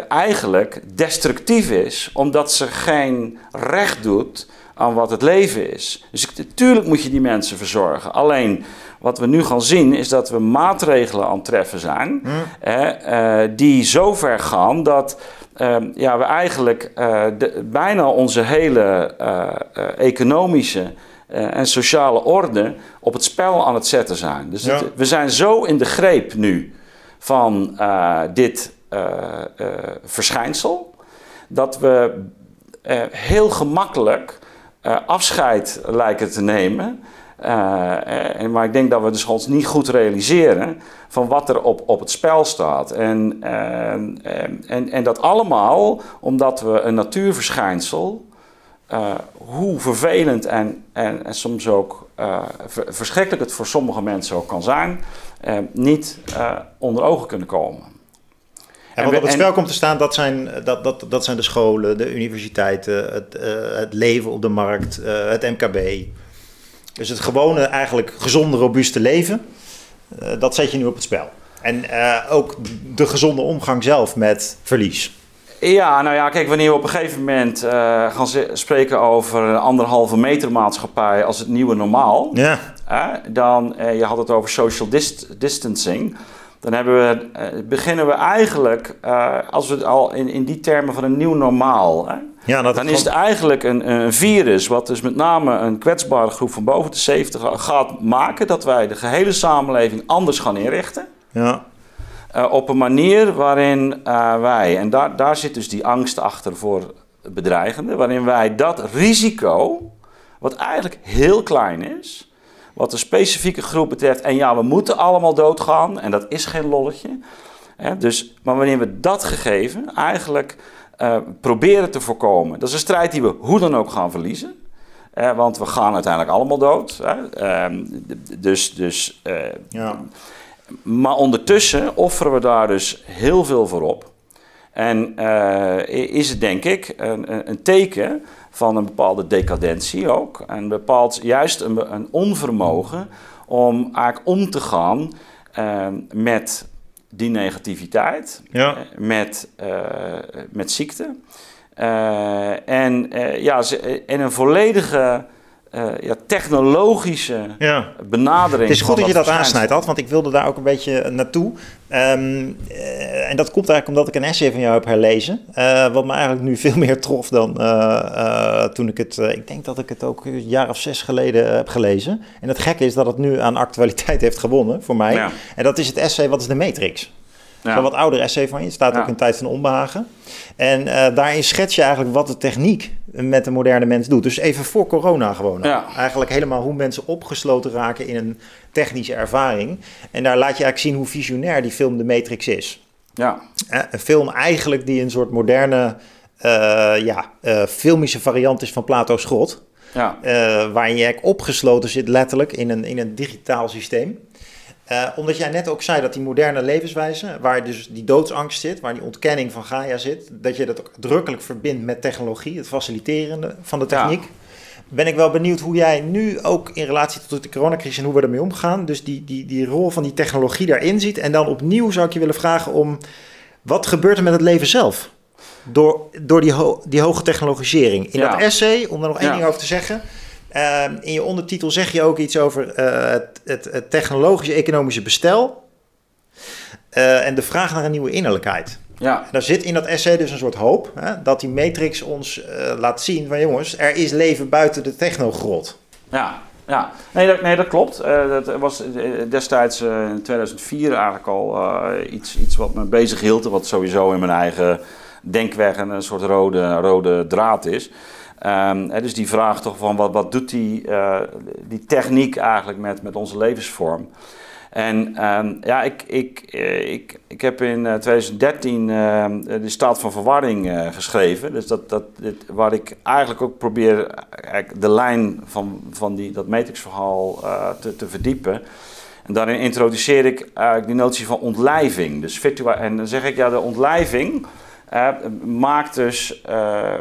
eigenlijk destructief is, omdat ze geen recht doet aan wat het leven is. Dus natuurlijk moet je die mensen verzorgen. Alleen wat we nu gaan zien is dat we maatregelen aan het treffen zijn hm. uh, die zo ver gaan dat ehm, ja, we eigenlijk uh, de, bijna onze hele uh, economische en sociale orde op het spel aan het zetten zijn. Dus we zijn zo in de greep nu van dit verschijnsel dat we heel gemakkelijk uh, afscheid lijken te nemen. En, maar ik denk dat we dus ons niet goed realiseren van wat er op, op het spel staat. En, en, en dat allemaal omdat we een natuurverschijnsel, uh, hoe vervelend en, en, en soms ook verschrikkelijk het voor sommige mensen ook kan zijn, niet onder ogen kunnen komen. En wat op het spel komt te staan, dat zijn, dat, dat, dat zijn de scholen, de universiteiten, het, uh, het leven op de markt, uh, het MKB. Dus het gewone, eigenlijk gezonde, robuuste leven, uh, dat zet je nu op het spel. En ook de gezonde omgang zelf met verlies. Ja, nou ja, kijk, wanneer we op een gegeven moment gaan spreken over een anderhalve meter maatschappij als het nieuwe normaal, ja. dan, je had het over social dist distancing dan hebben we, uh, beginnen we eigenlijk, uh, als we het al in, in die termen van een nieuw normaal. Hè? Ja, dat dan is het eigenlijk een, een, virus, wat dus met name een kwetsbare groep van boven de 70 gaat maken, dat wij de gehele samenleving anders gaan inrichten. Ja. Uh, op een manier waarin wij, en daar, daar zit dus die angst achter voor bedreigende, waarin wij dat risico, wat eigenlijk heel klein is, wat de specifieke groep betreft. En ja, we moeten allemaal doodgaan en dat is geen lolletje. dus, maar wanneer we dat gegeven eigenlijk uh, proberen te voorkomen, dat is een strijd die we hoe dan ook gaan verliezen. want we gaan uiteindelijk allemaal dood. Ehm, dus, dus, uh, ja. Maar ondertussen offeren we daar dus heel veel voor op. En uh, is het denk ik een, een teken van een bepaalde decadentie ook. En bepaalt juist een, een onvermogen om eigenlijk om te gaan uh, met die negativiteit, ja. Eh, met, uh, met ziekte. Uh, en, ja, en een volledige uh, ja, technologische ja. benadering. Het is goed dat, je dat aansnijdt, Ad, want ik wilde daar ook een beetje naartoe. Um, en dat komt eigenlijk omdat ik een essay van jou heb herlezen. Uh, wat me eigenlijk nu <laughs> veel meer trof dan uh, toen ik het... ik denk dat ik het ook een jaar of zes geleden heb gelezen. En het gekke is dat het nu aan actualiteit <laughs> heeft gewonnen voor mij. En dat is het essay Wat is de Matrix? Ja. Een wat ouder essay van je. Het staat ook in Tijd van Onbehagen. En uh, daarin schets je eigenlijk wat de techniek met de moderne mens doet. Dus even voor corona gewoon. Eigenlijk helemaal hoe mensen opgesloten raken in een technische ervaring. En daar laat je eigenlijk zien hoe visionair die film De Matrix is. Ja. Uh, een film eigenlijk die een soort moderne, uh, ja, filmische variant is van Plato's Grot. Ja. waarin je opgesloten zit letterlijk in een, in een digitaal systeem. Uh, omdat jij net ook zei dat die moderne levenswijze, waar dus die doodsangst zit, waar die ontkenning van Gaia zit, dat je dat ook drukkelijk verbindt met technologie, het faciliterende van de techniek. Ben ik wel benieuwd hoe jij nu ook in relatie tot de coronacrisis en hoe we ermee omgaan, dus die, die, die rol van die technologie daarin ziet. En dan opnieuw zou ik je willen vragen om, wat gebeurt er met het leven zelf? Door, door die, ho die hoge technologisering. In dat essay, om daar nog één ding over te zeggen, Ehm, in je ondertitel zeg je ook iets over uh, het, het, het, technologische economische bestel uh, en de vraag naar een nieuwe innerlijkheid. Ja. daar zit in dat essay dus een soort hoop hè, dat die matrix ons uh, laat zien van jongens, er is leven buiten de technogrot. Ja, ja. Nee, dat, nee, dat klopt. dat was destijds in 2004 eigenlijk al iets, iets wat me bezig hield, wat sowieso in mijn eigen denkweg een soort rode, rode draad is. Um, dus die vraag toch van wat, wat doet die, uh, die techniek eigenlijk met, met onze levensvorm? En um, ja, ik, ik, eh, ik, ik heb in 2013 uh, ehm, de staat van verwarring geschreven. Dus dat, dat, dit, waar ik eigenlijk ook probeer de lijn van, van die, dat Matrix-verhaal te, te verdiepen. En daarin introduceer ik eigenlijk die notie van ontlijving. Dus en dan zeg ik ja, de ontlijving maakt dus, uh,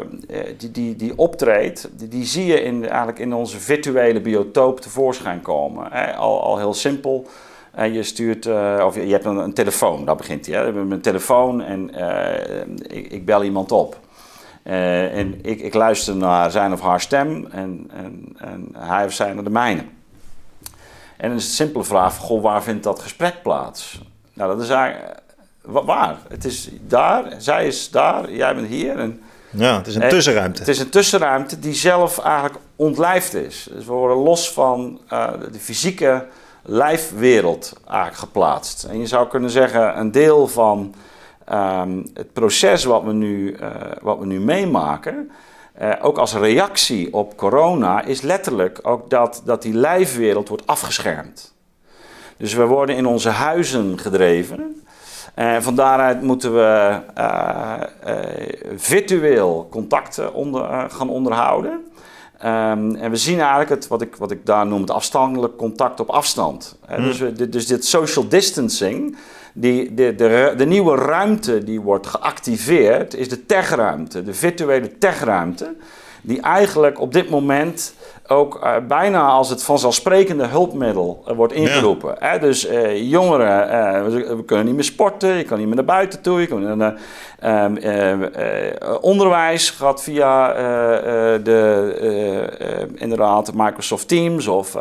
die, die, die optreedt, die, zie je in, eigenlijk in onze virtuele biotoop tevoorschijn komen. Al, al heel simpel. Uh, je stuurt, uh, of je, hebt een, een, telefoon, daar begint hij. Hè? Met een telefoon en ik, ik, bel iemand op. en ik, ik, luister naar zijn of haar stem en, en, en hij of zij naar de mijne. En dan is het simpele vraag: goh, waar vindt dat gesprek plaats? Nou, dat is eigenlijk waar? Het is daar, zij is daar, jij bent hier. En, ja, het is een tussenruimte. Het is een tussenruimte die zelf eigenlijk ontlijfd is. Dus we worden los van uh, de fysieke lijfwereld eigenlijk geplaatst. En je zou kunnen zeggen, een deel van um, het proces wat we nu, uh, wat we nu meemaken... Uh, ook als reactie op corona is letterlijk ook dat, dat die lijfwereld wordt afgeschermd. Dus we worden in onze huizen gedreven. En eh, van daaruit moeten we uh, uh, virtueel contacten onder, gaan onderhouden. Um, en we zien eigenlijk het, wat ik, wat ik daar noem, het afstandelijk contact op afstand. Mm. Dus, we, dus dit social distancing, die, de, de, de nieuwe ruimte die wordt geactiveerd, is de techruimte, de virtuele techruimte. Die eigenlijk op dit moment ook uh, bijna als het vanzelfsprekende hulpmiddel uh, wordt ingeroepen. Hè? Dus uh, jongeren, we, we, kunnen niet meer sporten, je kan niet meer naar buiten toe, je kan, ehm, onderwijs gaat via de, inderdaad Microsoft Teams of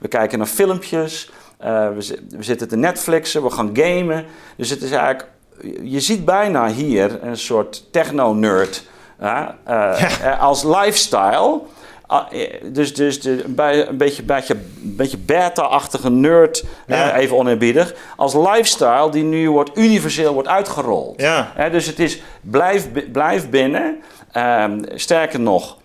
we kijken naar filmpjes, we, we, zitten te Netflixen, we gaan gamen. Dus het is eigenlijk, je ziet bijna hier een soort techno-nerd als lifestyle... Ah, eh, dus, dus de, een beetje, beetje, beetje beta-achtige nerd, even oneerbiedig, als lifestyle die nu wordt universeel wordt uitgerold. Ja. dus het is blijf, blijf binnen. Um, sterker nog,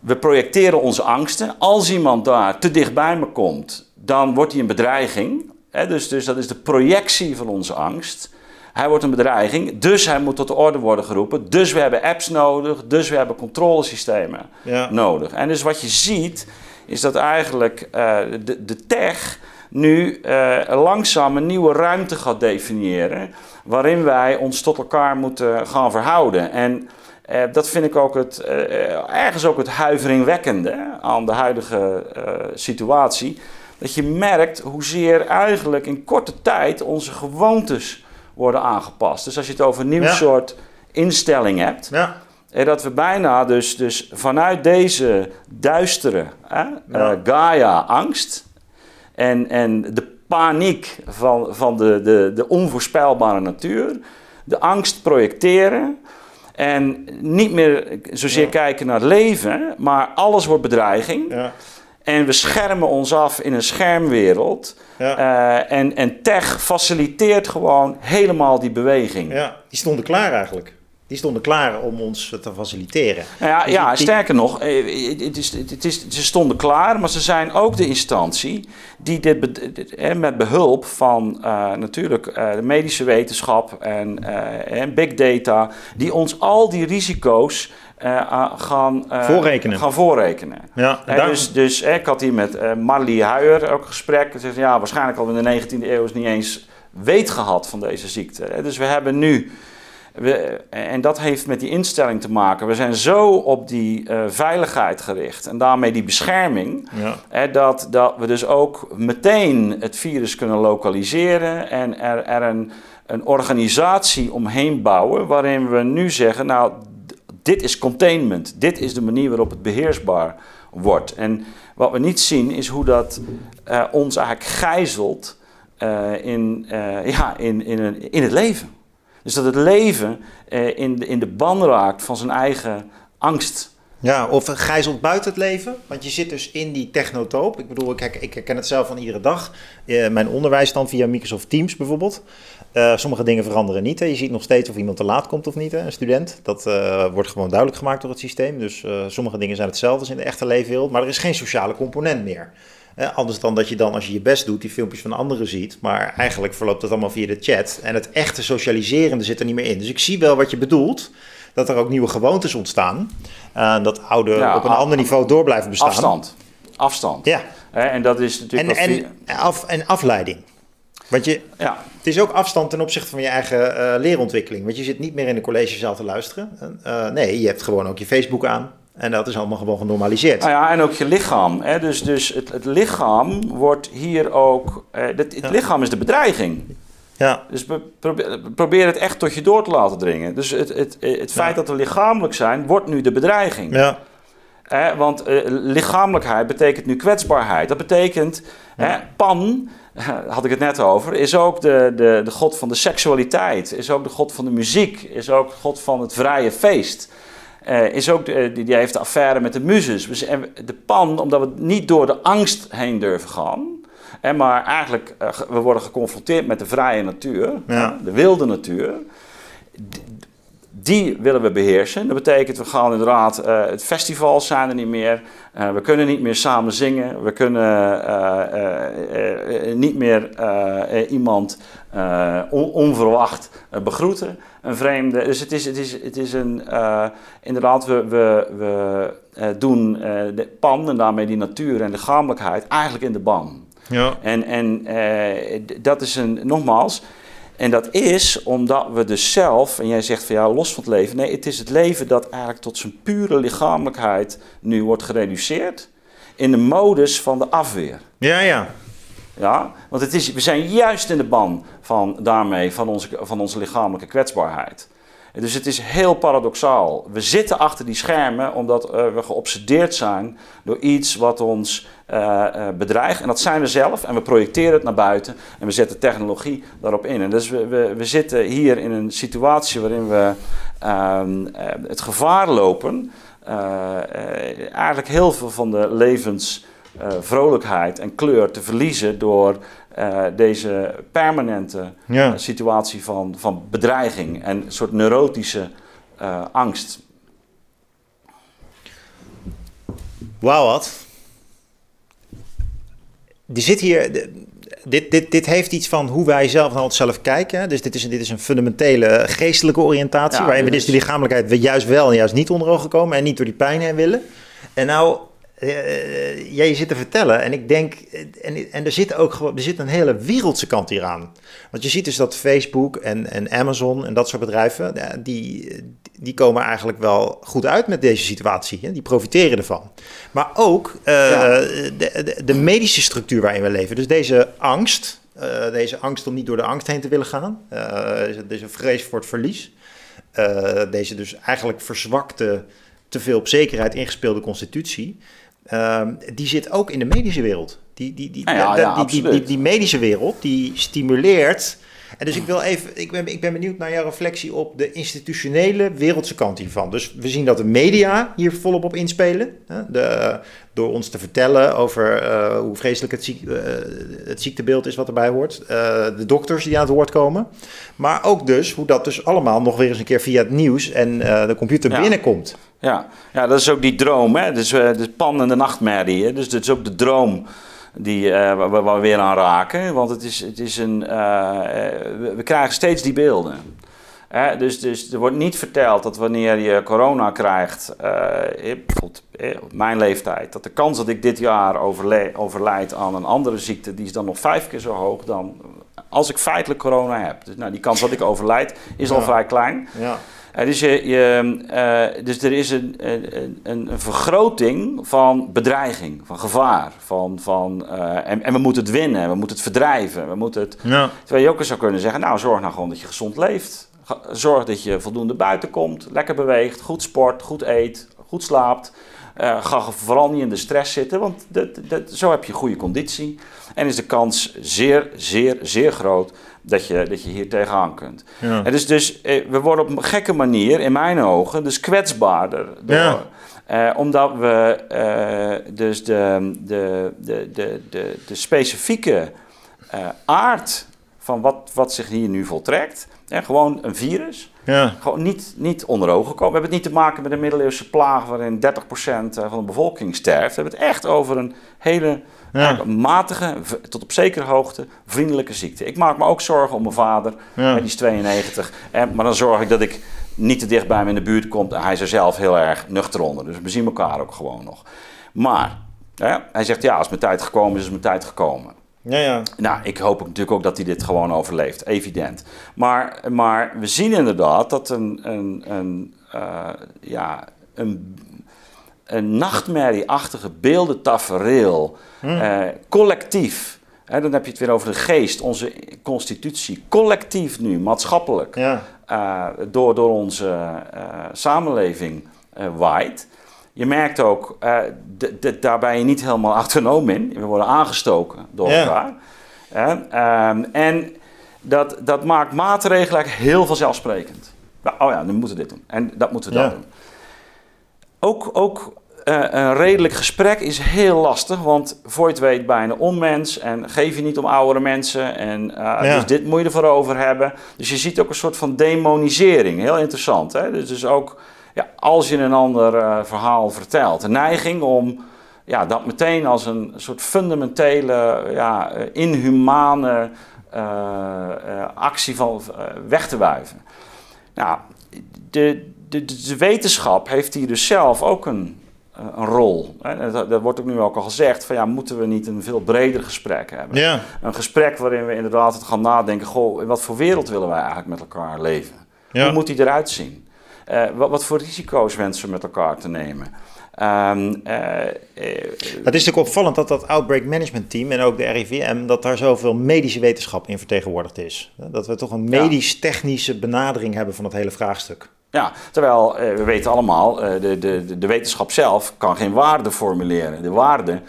we projecteren onze angsten. Als iemand daar te dichtbij me komt, dan wordt hij een bedreiging. dus, dus dat is de projectie van onze angst. Hij wordt een bedreiging, dus hij moet tot de orde worden geroepen. Dus we hebben apps nodig, dus we hebben controlesystemen nodig. En dus wat je ziet, is dat eigenlijk uh, de, de tech nu uh, langzaam een nieuwe ruimte gaat definiëren. Waarin wij ons tot elkaar moeten gaan verhouden. En uh, dat vind ik ook het, ergens ook het huiveringwekkende aan de huidige situatie. Dat je merkt hoezeer eigenlijk in korte tijd onze gewoontes worden aangepast. Dus als je het over een nieuw soort instelling hebt, ja. En dat we bijna dus, dus vanuit deze duistere hè, Ja. eh, Gaia-angst en, en de paniek van, van de, de, de onvoorspelbare natuur, de angst projecteren en niet meer zozeer Ja. kijken naar het leven, maar alles wordt bedreiging. Ja. En we schermen ons af in een schermwereld. Ja. Eh, en, en tech faciliteert gewoon helemaal die beweging. ja, die stonden klaar eigenlijk. Die stonden klaar om ons te faciliteren. Nou ja, Dus ja die- sterker nog, eh, het is, het is, ze stonden klaar, maar ze zijn ook de instantie die dit, be- dit, eh, met behulp van eh, natuurlijk eh, de medische wetenschap en, eh, en big data, die ons al die risico's eh, ah, gaan, eh, Voorrekenen. gaan voorrekenen. Ja, daar- dus dus eh, ik had hier met eh Marlie Huijer ook een gesprek. Ze zegt, ja, waarschijnlijk al in de 19e eeuw is niet eens weet gehad van deze ziekte. Hè. Dus we hebben nu, we, en dat heeft met die instelling te maken. We zijn zo op die veiligheid gericht en daarmee die bescherming. ja. Dat, dat we dus ook meteen het virus kunnen lokaliseren en er, er een, een organisatie omheen bouwen waarin we nu zeggen, nou, dit is containment, dit is de manier waarop het beheersbaar wordt. En wat we niet zien is hoe dat eh, ons eigenlijk gijzelt eh, in, eh, ja, in, in, een, in het leven. Dus dat het leven in, de, in de ban raakt van zijn eigen angst. Ja, of gijzelt buiten het leven. Want je zit dus in die technotoop. Ik bedoel, ik, ik herken het zelf van iedere dag. Mijn onderwijs dan via Microsoft Teams bijvoorbeeld. Eh, sommige dingen veranderen niet. Hè. Je ziet nog steeds of iemand te laat komt of niet, hè, een student. Dat eh, wordt gewoon duidelijk gemaakt door het systeem. Dus eh, sommige dingen zijn hetzelfde als in de echte leefwereld. Maar er is geen sociale component meer. Anders dan dat je dan, als je je best doet, die filmpjes van anderen ziet. Maar eigenlijk verloopt het allemaal via de chat. En het echte socialiserende zit er niet meer in. Dus ik zie wel wat je bedoelt. Dat er ook nieuwe gewoontes ontstaan. Dat oude Ja, op een ander niveau door blijven bestaan. Afstand. Afstand. Ja, en dat is natuurlijk en, en, af, en afleiding. Want je, Ja, het is ook afstand ten opzichte van je eigen eh, leerontwikkeling. Want je zit niet meer in de collegezaal te luisteren. Eh, nee, je hebt gewoon ook je Facebook aan. En dat is allemaal gewoon genormaliseerd. nou ja, en ook je lichaam. Hè? Dus, dus het, het lichaam wordt hier ook. eh, het, het Ja. lichaam is de bedreiging. Ja, Dus be- probeer, probeer het echt tot je door te laten dringen. Dus het, het, het feit dat we lichamelijk zijn, wordt nu de bedreiging. ja, want eh, lichamelijkheid betekent nu kwetsbaarheid. Dat betekent, Pan, <laughs> had ik het net over, is ook de, de, de god van de seksualiteit. Is ook de god van de muziek. Is ook de god van het vrije feest. Eh, is ook de, die, die heeft de affaire met de muzes. Dus, en de Pan, omdat we niet door de angst heen durven gaan... Hè, maar eigenlijk, eh, we worden geconfronteerd met de vrije natuur, Ja. de wilde natuur die willen we beheersen. Dat betekent, we gaan inderdaad, eh het festivals zijn er niet meer. Eh, we kunnen niet meer samen zingen. We kunnen eh, niet meer iemand on- onverwacht begroeten. Een vreemde. Dus het is, het is, het is een, inderdaad, we, we, we doen de pan en daarmee die natuur en lichamelijkheid eigenlijk in de ban. ja. En, en dat is een, nogmaals, en dat is omdat we dus zelf, en jij zegt van ja, los van het leven. Nee, het is het leven dat eigenlijk tot zijn pure lichamelijkheid nu wordt gereduceerd. In de modus van de afweer. Ja, ja. Ja, want het is, we zijn juist in de ban van daarmee van onze, van onze lichamelijke kwetsbaarheid. Dus het is heel paradoxaal. We zitten achter die schermen omdat eh, we geobsedeerd zijn door iets wat ons eh, eh, bedreigt. En dat zijn we zelf en we projecteren het naar buiten en we zetten technologie daarop in. En dus we, we, we zitten hier in een situatie waarin we ehm, eh, het gevaar lopen. eigenlijk heel veel van de levens eh, vrolijkheid en kleur te verliezen door eh, deze permanente ja. eh, situatie van, van bedreiging en een soort neurotische eh, angst. Wauw, wat. Er zit hier. de- Dit, dit, dit heeft iets van hoe wij zelf naar onszelf kijken. Dus dit is, een- dit is een fundamentele geestelijke oriëntatie. Ja, waarin we dus die is- lichamelijkheid we juist wel en juist niet onder ogen komen. En niet door die pijn heen willen. En nou, jij zit te vertellen. En ik denk. eh, En, en er zit ook gewoon. Er zit een hele wereldse kant hieraan. Want je ziet dus dat Facebook en, en Amazon en dat soort bedrijven. die, die komen eigenlijk wel goed uit met deze situatie. Hè? Die profiteren ervan. Maar ook eh, Ja. de, de, de medische structuur waarin we leven. Dus deze angst, eh, deze angst om niet door de angst heen te willen gaan, eh, deze vrees voor het verlies. eh, deze dus eigenlijk verzwakte, te veel op zekerheid ingespeelde constitutie, ehm, die zit ook in de medische wereld. Die, die, die, Ja, ja, die- ja, die, die medische wereld, die stimuleert. En dus ik wil even, ik ben, ik ben benieuwd naar jouw reflectie op de institutionele wereldse kant hiervan. Dus we zien dat de media hier volop op inspelen. Hè? De, door ons te vertellen over eh, hoe vreselijk het, ziek, eh, het ziektebeeld is wat erbij hoort. Eh, de dokters die aan het woord komen. Maar ook dus hoe dat dus allemaal nog weer eens een keer via het nieuws en de computer Ja. binnenkomt. Ja. ja, dat is ook die droom. Hè? Dus de pan en de nachtmerrie. Hè? Dus dat is ook de droom die, eh, waar, waar we weer aan raken. Want het is, het is een, eh, eh, we, we krijgen steeds die beelden. Hè? Dus, dus er wordt niet verteld dat wanneer je corona krijgt, bijvoorbeeld op mijn leeftijd, dat de kans dat ik dit jaar overlijd aan een andere ziekte, die is dan nog vijf keer zo hoog dan als ik feitelijk corona heb. Dus nou, die kans dat ik overlijd is al vrij klein. Ja. Dus, je, je, dus er is een, een, een, vergroting van bedreiging, van gevaar. Van, van, eh, en, en we moeten het winnen, we moeten het verdrijven. We moeten het, Ja. terwijl je ook eens zou kunnen zeggen, nou zorg nou gewoon dat je gezond leeft. Zorg dat je voldoende buiten komt, lekker beweegt, goed sport, goed eet, goed slaapt. Eh, ga vooral niet in de stress zitten, want dat, dat, zo heb je goede conditie. En is de kans zeer, zeer, zeer groot dat je, dat je hier tegenaan kunt. Ja. En dus, dus we worden op een gekke manier, in mijn ogen, dus kwetsbaarder. Door, Ja. eh, omdat we eh, dus de, de, de, de, de, de specifieke eh, aard van wat, wat zich hier nu voltrekt, gewoon een virus, Ja. gewoon niet, niet onder ogen komen. We hebben het niet te maken met een middeleeuwse plaag waarin 30% van de bevolking sterft. We hebben het echt over een hele een matige, tot op zekere hoogte, vriendelijke ziekte. Ik maak me ook zorgen om mijn vader, Ja. die is 92. En, maar dan zorg ik dat ik niet te dicht bij hem in de buurt kom. Hij is er zelf heel erg nuchter onder. Dus we zien elkaar ook gewoon nog. Maar hè, hij zegt, ja, als mijn tijd gekomen is, is mijn tijd gekomen. Ja, ja. Nou, ik hoop natuurlijk ook dat hij dit gewoon overleeft, evident. Maar, maar we zien inderdaad dat een, een, een, eh, ja, een, een nachtmerrieachtige beeldentafereel, eh, collectief. Hè, dan heb je het weer over de geest, onze constitutie, collectief nu, maatschappelijk, Ja. eh, door, door onze samenleving waait. Je merkt ook, d- daar ben je niet helemaal <laughs> autonoom in. We worden aangestoken door elkaar. Ehm, en dat, dat maakt maatregelen eigenlijk heel vanzelfsprekend. Nou, oh ja, dan moeten we dit doen. En dat moeten we dat doen. Ook, ook eh, een redelijk gesprek is heel lastig, want voor je het weet bijna onmens en geef je niet om oudere mensen. En, eh, Ja. Dus dit moet je ervoor over hebben. Dus je ziet ook een soort van demonisering, heel interessant. Hè? Dus, dus ook ja, als je een ander eh, verhaal vertelt, de neiging om ja, dat meteen als een soort fundamentele, ja, inhumane eh, actie van, weg te wuiven. Nou, de, de, de, wetenschap heeft hier dus zelf ook een, een rol. Dat, dat wordt ook nu ook al gezegd, van ja, moeten we niet een veel breder gesprek hebben? Ja. Een gesprek waarin we inderdaad het gaan nadenken, goh, in wat voor wereld willen wij eigenlijk met elkaar leven? Ja. Hoe moet die eruit zien? Eh, wat, wat voor risico's wensen we met elkaar te nemen? Ehm, eh, eh, Het is natuurlijk opvallend dat dat Outbreak Management Team en ook de RIVM, dat daar zoveel medische wetenschap in vertegenwoordigd is. Dat we toch een medisch-technische benadering hebben van het hele vraagstuk. Ja, terwijl we weten allemaal, de, de, de- wetenschap zelf kan geen waarde formuleren. De waarden,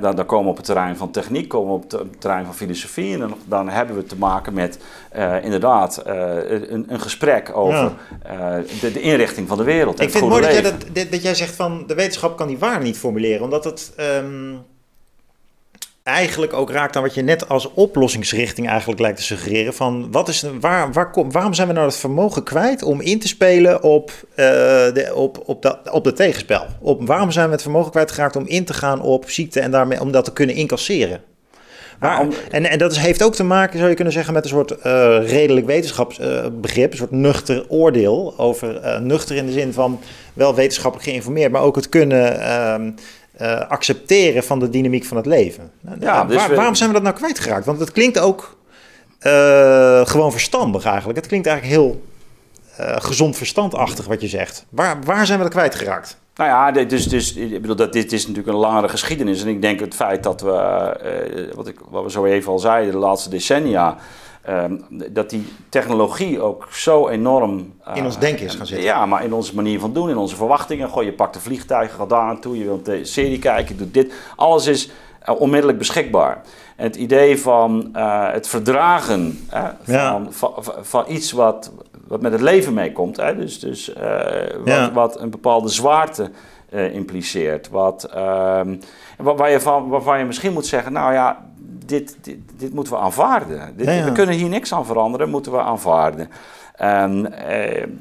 dan, dan komen we op het terrein van techniek, komen we op het, op het terrein van filosofie. En dan, dan hebben we te maken met eh, inderdaad eh, een, een gesprek over eh, de, de inrichting van de wereld. en Ik vind het mooi dat jij, dat- dat jij zegt van de wetenschap kan die waarde niet formuleren, omdat het ehm, eigenlijk ook raakt aan wat je net als oplossingsrichting eigenlijk lijkt te suggereren. Van wat is, waar, waar, kom- waarom zijn we nou het vermogen kwijt om in te spelen op, eh, de, op, op, dat, op de tegenspel? Op, waarom zijn we het vermogen kwijtgeraakt om in te gaan op ziekte en daarmee om dat te kunnen incasseren? Waar- om- en, en dat is, heeft ook te maken, zou je kunnen zeggen, met een soort eh, redelijk wetenschapsbegrip, een soort nuchter oordeel over eh, nuchter in de zin van wel wetenschappelijk geïnformeerd, maar ook het kunnen eh, accepteren van de dynamiek van het leven. Ja, Eh, dus waar- we- waarom zijn we dat nou kwijtgeraakt? Want het klinkt ook eh, gewoon verstandig eigenlijk. Het klinkt eigenlijk heel eh, gezond verstandachtig wat je zegt. Waar, waar zijn we dat kwijtgeraakt? Nou ja, dit, dus, dus, ik bedoel, dat, dit is natuurlijk een langere geschiedenis. En ik denk het feit dat we, wat, ik, wat we zo even al zeiden, de laatste decennia, ehm, dat die technologie ook zo enorm... in ons denken is gaan zitten. Ja, maar in onze manier van doen, in onze verwachtingen. Goh, je pakt een vliegtuig, gaat daar naartoe, je wilt de serie kijken, je doet dit. Alles is onmiddellijk beschikbaar. En het idee van het verdragen van, van, van, iets wat, wat met het leven meekomt. Dus, dus wat, wat, een bepaalde zwaarte impliceert. Wat, ehm, waar je van, waarvan je misschien moet zeggen, nou ja, dit, dit, dit moeten we aanvaarden. Dit, We kunnen hier niks aan veranderen, moeten we aanvaarden. Uh,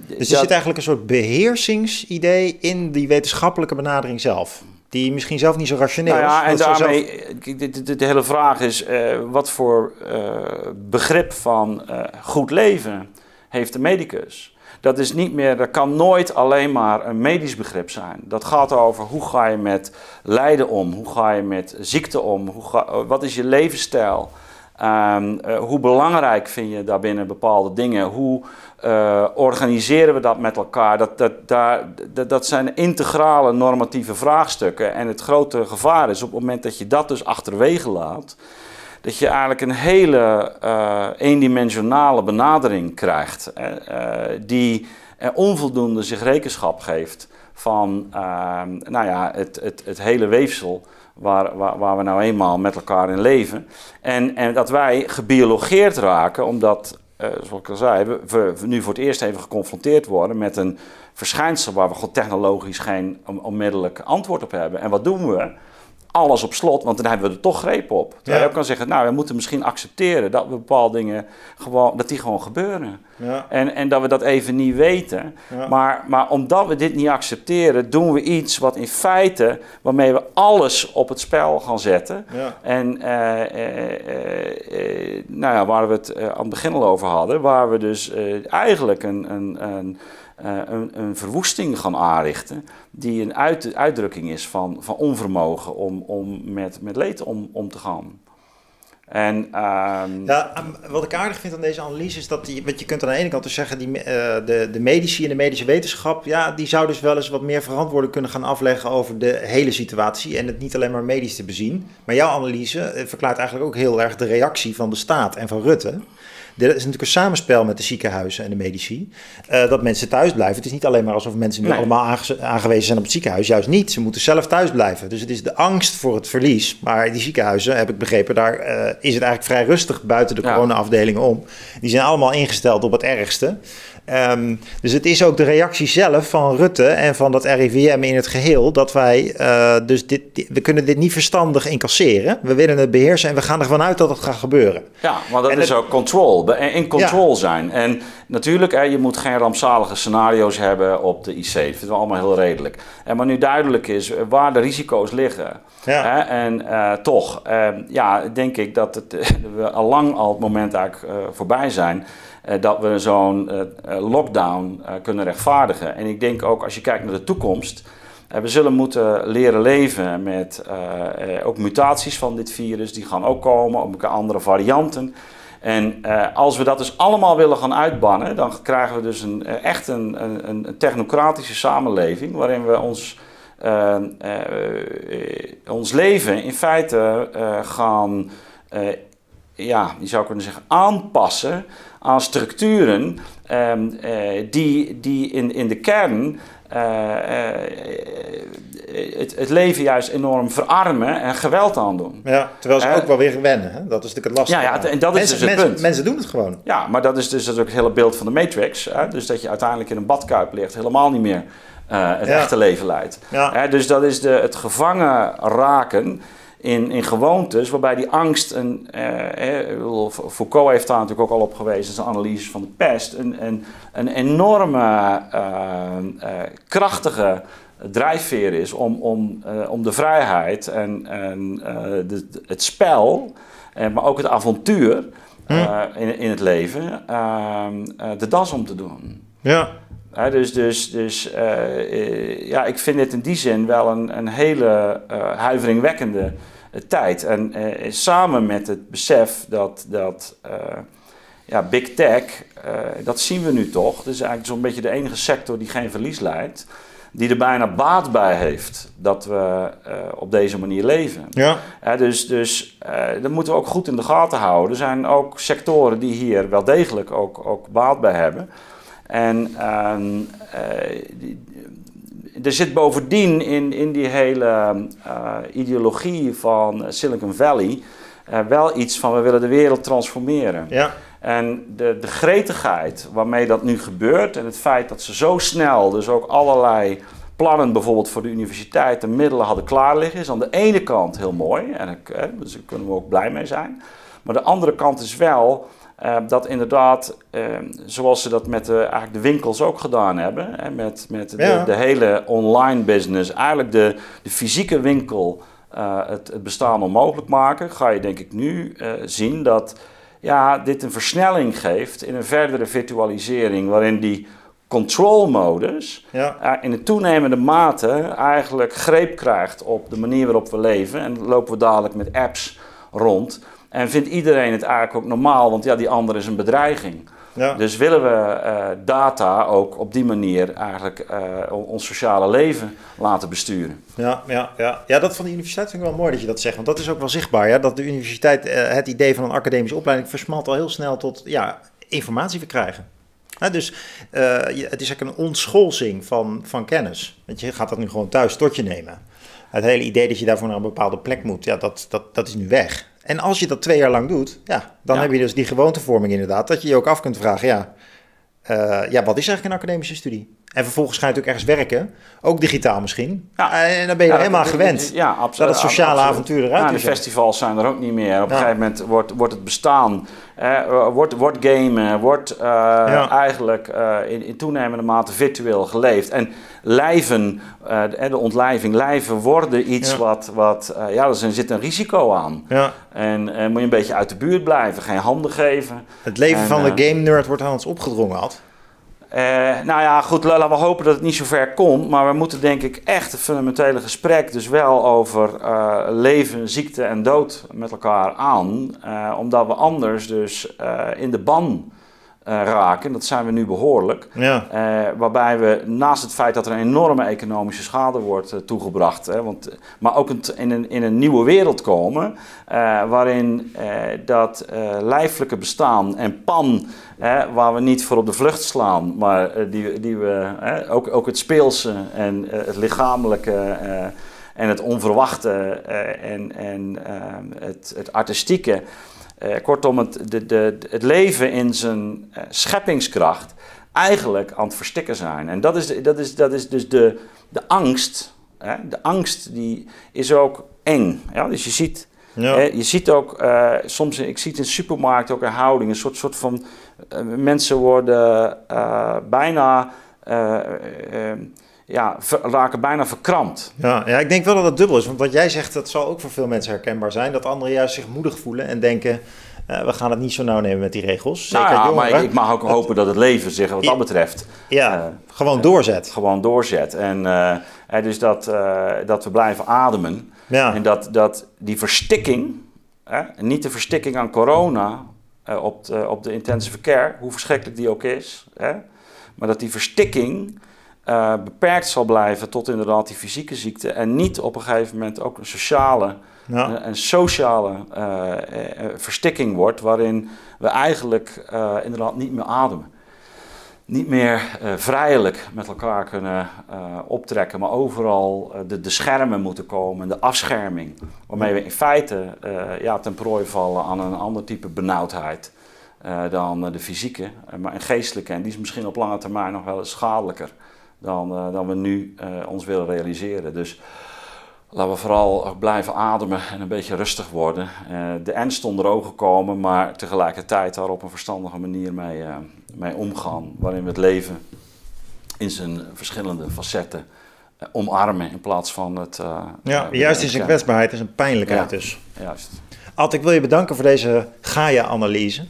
dus er zit eigenlijk een soort beheersingsidee in die wetenschappelijke benadering zelf. Die misschien zelf niet zo rationeel nou ja, En daarmee, de, de, hele vraag is, uh, wat voor begrip van goed leven heeft de medicus? Dat is niet meer, dat kan nooit alleen maar een medisch begrip zijn. Dat gaat over hoe ga je met lijden om, hoe ga je met ziekte om, hoe ga, wat is je levensstijl. Um, uh, hoe belangrijk vind je daarbinnen bepaalde dingen? Hoe uh, organiseren we dat met elkaar? Dat, dat, daar, dat, dat, zijn integrale normatieve vraagstukken. En het grote gevaar is op het moment dat je dat dus achterwege laat, dat je eigenlijk een hele uh, eendimensionale benadering krijgt, uh, die onvoldoende zich rekenschap geeft van nou ja, het, het, het hele weefsel waar, waar, waar, we nou eenmaal met elkaar in leven. En, en dat wij gebiologeerd raken, omdat, zoals ik al zei, we, we, nu voor het eerst even geconfronteerd worden met een verschijnsel waar we technologisch geen onmiddellijk antwoord op hebben. En wat doen we? Alles op slot, want dan hebben we er toch greep op. Terwijl ja. je ook kan zeggen, nou, we moeten misschien accepteren dat we bepaalde dingen gewoon, dat die gewoon gebeuren. Ja. En, en dat we dat even niet weten. Ja. Maar, maar omdat we dit niet accepteren, doen we iets wat in feite, waarmee we alles op het spel gaan zetten. En uh, uh, uh, nou ja, waar we het aan het begin al over hadden, waar we dus eigenlijk een, een, een een, een, verwoesting gaan aanrichten, die een uit, uitdrukking is van, van onvermogen om, om met, met leed om, om te gaan. En, um... ja, wat ik aardig vind aan deze analyse is dat die, wat je kunt aan de ene kant dus zeggen, die, uh, de, de medici en de medische wetenschap, ja, die zou dus wel eens wat meer verantwoording kunnen gaan afleggen over de hele situatie en het niet alleen maar medisch te bezien. Maar jouw analyse verklaart eigenlijk ook heel erg de reactie van de staat en van Rutte. Er is natuurlijk een samenspel met de ziekenhuizen en de medici. Uh, dat mensen thuis blijven. Het is niet alleen maar alsof mensen nu allemaal aangewezen zijn op het ziekenhuis. Juist niet. Ze moeten zelf thuis blijven. Dus het is de angst voor het verlies. Maar die ziekenhuizen, heb ik begrepen, daar uh, is het eigenlijk vrij rustig buiten de corona-afdelingen om. Die zijn allemaal ingesteld op het ergste. Um, dus het is ook de reactie zelf van Rutte en van dat RIVM in het geheel dat wij uh, dus dit, we kunnen dit niet verstandig incasseren. We willen het beheersen en we gaan ervan uit dat het gaat gebeuren. Ja, maar dat is ook control, in control ja. zijn. En natuurlijk, hè, je moet geen rampzalige scenario's hebben op de IC. Dat vinden we allemaal heel redelijk. En maar nu duidelijk is waar de risico's liggen. Ja. Hè, en uh, toch, uh, ja, denk ik dat het, <laughs> we al lang al het moment eigenlijk voorbij zijn dat we zo'n lockdown kunnen rechtvaardigen. En ik denk ook als je kijkt naar de toekomst. we zullen moeten leren leven met ook mutaties van dit virus. Die gaan ook komen, ook andere varianten. En als we dat dus allemaal willen gaan uitbannen, dan krijgen we dus een, echt een, een, een technocratische samenleving waarin we ons, ons leven in feite gaan, ja, je zou kunnen zeggen, aanpassen aan structuren um, uh, die, die in, in de kern uh, uh, het, het, leven juist enorm verarmen en geweld aandoen. Ja, terwijl ze ook wel weer wennen. Hè? Dat is natuurlijk het lastige. Ja, ja en dat is mensen, dus het mensen, punt. Mensen doen het gewoon. Ja, maar dat is dus dat is ook het hele beeld van de Matrix. Hè? Dus dat je uiteindelijk in een badkuip ligt, helemaal niet meer het ja. echte leven leidt. Ja. dus dat is de, het gevangen raken in, in gewoontes, waarbij die angst, een, eh, Foucault heeft daar natuurlijk ook al op gewezen, zijn analyse van de pest, een, een, een enorme, uh, uh, krachtige drijfveer is om, om, uh, om de vrijheid en, en de, het spel, maar ook het avontuur hm. in, in het leven, de das om te doen. Ja. He, dus dus, dus uh, ja, ik vind dit in die zin wel een, een hele uh, huiveringwekkende tijd. En samen met het besef dat, dat ja, big tech, dat zien we nu toch. Dat is eigenlijk zo'n beetje de enige sector die geen verlies leidt. die er bijna baat bij heeft dat we op deze manier leven. Ja. Dus dus dat moeten we ook goed in de gaten houden. Er zijn ook sectoren die hier wel degelijk ook, ook baat bij hebben. En ehm, die, er zit bovendien in, in die hele ideologie van Silicon Valley wel iets van we willen de wereld transformeren. Ja. En de, de gretigheid waarmee dat nu gebeurt en het feit dat ze zo snel dus ook allerlei plannen bijvoorbeeld voor de universiteit en middelen hadden klaar liggen, is aan de ene kant heel mooi en ik, eh, dus daar kunnen we ook blij mee zijn. Maar de andere kant is wel uh, dat inderdaad, uh, zoals ze dat met de, eigenlijk de winkels ook gedaan hebben, hè, met, met Ja. de, de hele online business, eigenlijk de, de fysieke winkel uh, het, het bestaan onmogelijk maken, ga je denk ik nu zien dat ja, dit een versnelling geeft in een verdere virtualisering waarin die control-modus Ja. uh, in een toenemende mate eigenlijk greep krijgt op de manier waarop we leven. En lopen we dadelijk met apps rond. En vindt iedereen het eigenlijk ook normaal, want ja, die ander is een bedreiging. Ja. Dus willen we uh, data ook op die manier eigenlijk uh, ons sociale leven laten besturen. Ja, ja, ja. ja, dat van de universiteit vind ik wel mooi dat je dat zegt. Want dat is ook wel zichtbaar. Ja? Dat de universiteit, uh, het idee van een academische opleiding versmalt al heel snel tot ja, informatie verkrijgen. Ja, dus het is eigenlijk een ontschoolsing van, van kennis. Want je gaat dat nu gewoon thuis tot je nemen. Het hele idee dat je daarvoor naar een bepaalde plek moet, ja, dat, dat, dat is nu weg. En als je dat twee jaar lang doet, ja, dan Ja. heb je dus die gewoontevorming inderdaad. Dat je je ook af kunt vragen, ja, uh, ja, wat is eigenlijk een academische studie? En vervolgens ga je natuurlijk ergens werken, ook digitaal misschien. Ja. En dan ben je Ja, helemaal dat- gewend Ja, absoluut. dat het sociale absoluut. avontuur eruit de festivals zijn er ook niet meer. Op Ja. een gegeven moment wordt, wordt het bestaan, eh, wordt, wordt gamen, wordt eh, eigenlijk eh, in, in toenemende mate virtueel geleefd. En lijven, eh, de, de ontlijving, lijven worden iets wat, wat eh, ja, er zit een risico aan. Ja, En eh, moet je een beetje uit de buurt blijven, geen handen geven. het leven En, van eh, de game nerd wordt aan ons opgedrongen, had. Eh, nou ja, goed, laten we hopen dat het niet zo ver komt. Maar we moeten denk ik echt het fundamentele gesprek dus wel over eh, leven, ziekte en dood met elkaar aan. Eh, omdat we anders dus in de ban raken. Dat zijn we nu behoorlijk. Ja, Eh, waarbij we naast het feit dat er een enorme economische schade wordt eh, toegebracht, hè, want, eh, maar ook een, in, een, in een nieuwe wereld komen, eh, waarin eh, dat eh, lijfelijke bestaan en pan, hè, waar we niet voor op de vlucht slaan, maar eh, die, die we, hè, ook, ook het speelse en eh, het lichamelijke eh, en het onverwachte eh, en, en eh, het, het artistieke. Eh, kortom, het, de, de, het leven in zijn eh, scheppingskracht eigenlijk aan het verstikken zijn. En dat is, dat is, dat is dus de, de angst. Hè? De angst die is ook eng. Ja? Dus je ziet, ja. hè, je ziet ook eh, soms, ik zie het in de supermarkt ook een houding, een soort, soort van mensen worden bijna. Ja, raken bijna verkrampt. Ja, ja, ik denk wel dat het dubbel is. Want wat jij zegt, dat zal ook voor veel mensen herkenbaar zijn. Dat anderen juist zich moedig voelen en denken... eh, we gaan het niet zo nauw nemen met die regels. Zeker nou ja, maar jongeren. ik, ik mag ook hopen dat het leven zich wat dat betreft ja, eh, gewoon doorzet. gewoon doorzet. En eh, dus dat, dat we blijven ademen. Ja, En dat, dat die verstikking, niet de verstikking aan corona op, de, op de intensive care, hoe verschrikkelijk die ook is, maar dat die verstikking eh, beperkt zal blijven tot inderdaad die fysieke ziekte en niet op een gegeven moment ook een sociale, ja. een, sociale eh, eh, verstikking wordt, waarin we eigenlijk eh, inderdaad niet meer ademen. Niet meer eh, vrijelijk met elkaar kunnen eh, optrekken, maar overal eh, de, de schermen moeten komen, de afscherming. Waarmee we in feite eh, ja, ten prooi vallen aan een ander type benauwdheid eh, dan eh, de fysieke, eh, maar een geestelijke. En die is misschien op lange termijn nog wel eens schadelijker dan, eh, dan we nu eh, ons willen realiseren. Dus laten we vooral ook blijven ademen en een beetje rustig worden. Eh, de ernst onder ogen komen, maar tegelijkertijd daar op een verstandige manier mee, mee omgaan. Waarin we het leven in zijn verschillende facetten omarmen in plaats van het... ja, juist zijn ontkennen. kwetsbaarheid en zijn pijnlijkheid Ja. dus. Juist. Ad, ik wil je bedanken voor deze Gaia-analyse.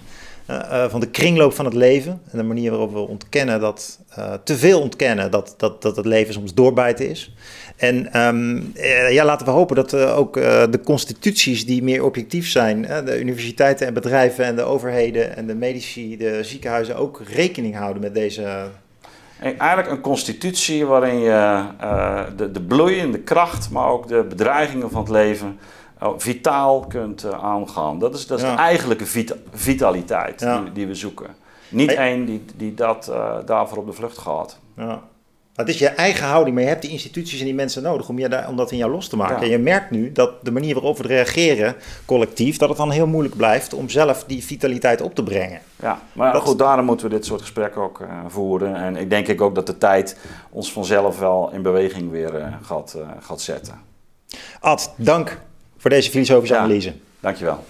Eh, eh, van de kringloop van het leven. En de manier waarop we ontkennen dat, eh, te veel ontkennen dat, dat, dat het leven soms doorbijten is. En ehm, eh, ja, laten we hopen dat eh, ook de constituties die meer objectief zijn, de universiteiten en bedrijven en de overheden en de medici, de ziekenhuizen ook rekening houden met deze eigenlijk een constitutie waarin je uh, de, de bloeiende kracht, maar ook de bedreigingen van het leven vitaal kunt uh, aangaan. Dat is, dat is de eigenlijke vitaliteit die, die, we zoeken. Niet één die, die dat, uh, daarvoor op de vlucht gaat. Ja. Het is je eigen houding, maar je hebt die instituties en die mensen nodig om, je daar, om dat in jou los te maken. En je merkt nu dat de manier waarop we reageren collectief, dat het dan heel moeilijk blijft om zelf die vitaliteit op te brengen. Ja, maar goed, daarom moeten we dit soort gesprekken ook uh, voeren. En ik denk ik ook dat de tijd ons vanzelf wel in beweging weer uh, gaat, uh, gaat zetten. Ad, dank voor deze filosofische ja, analyse. Dankjewel.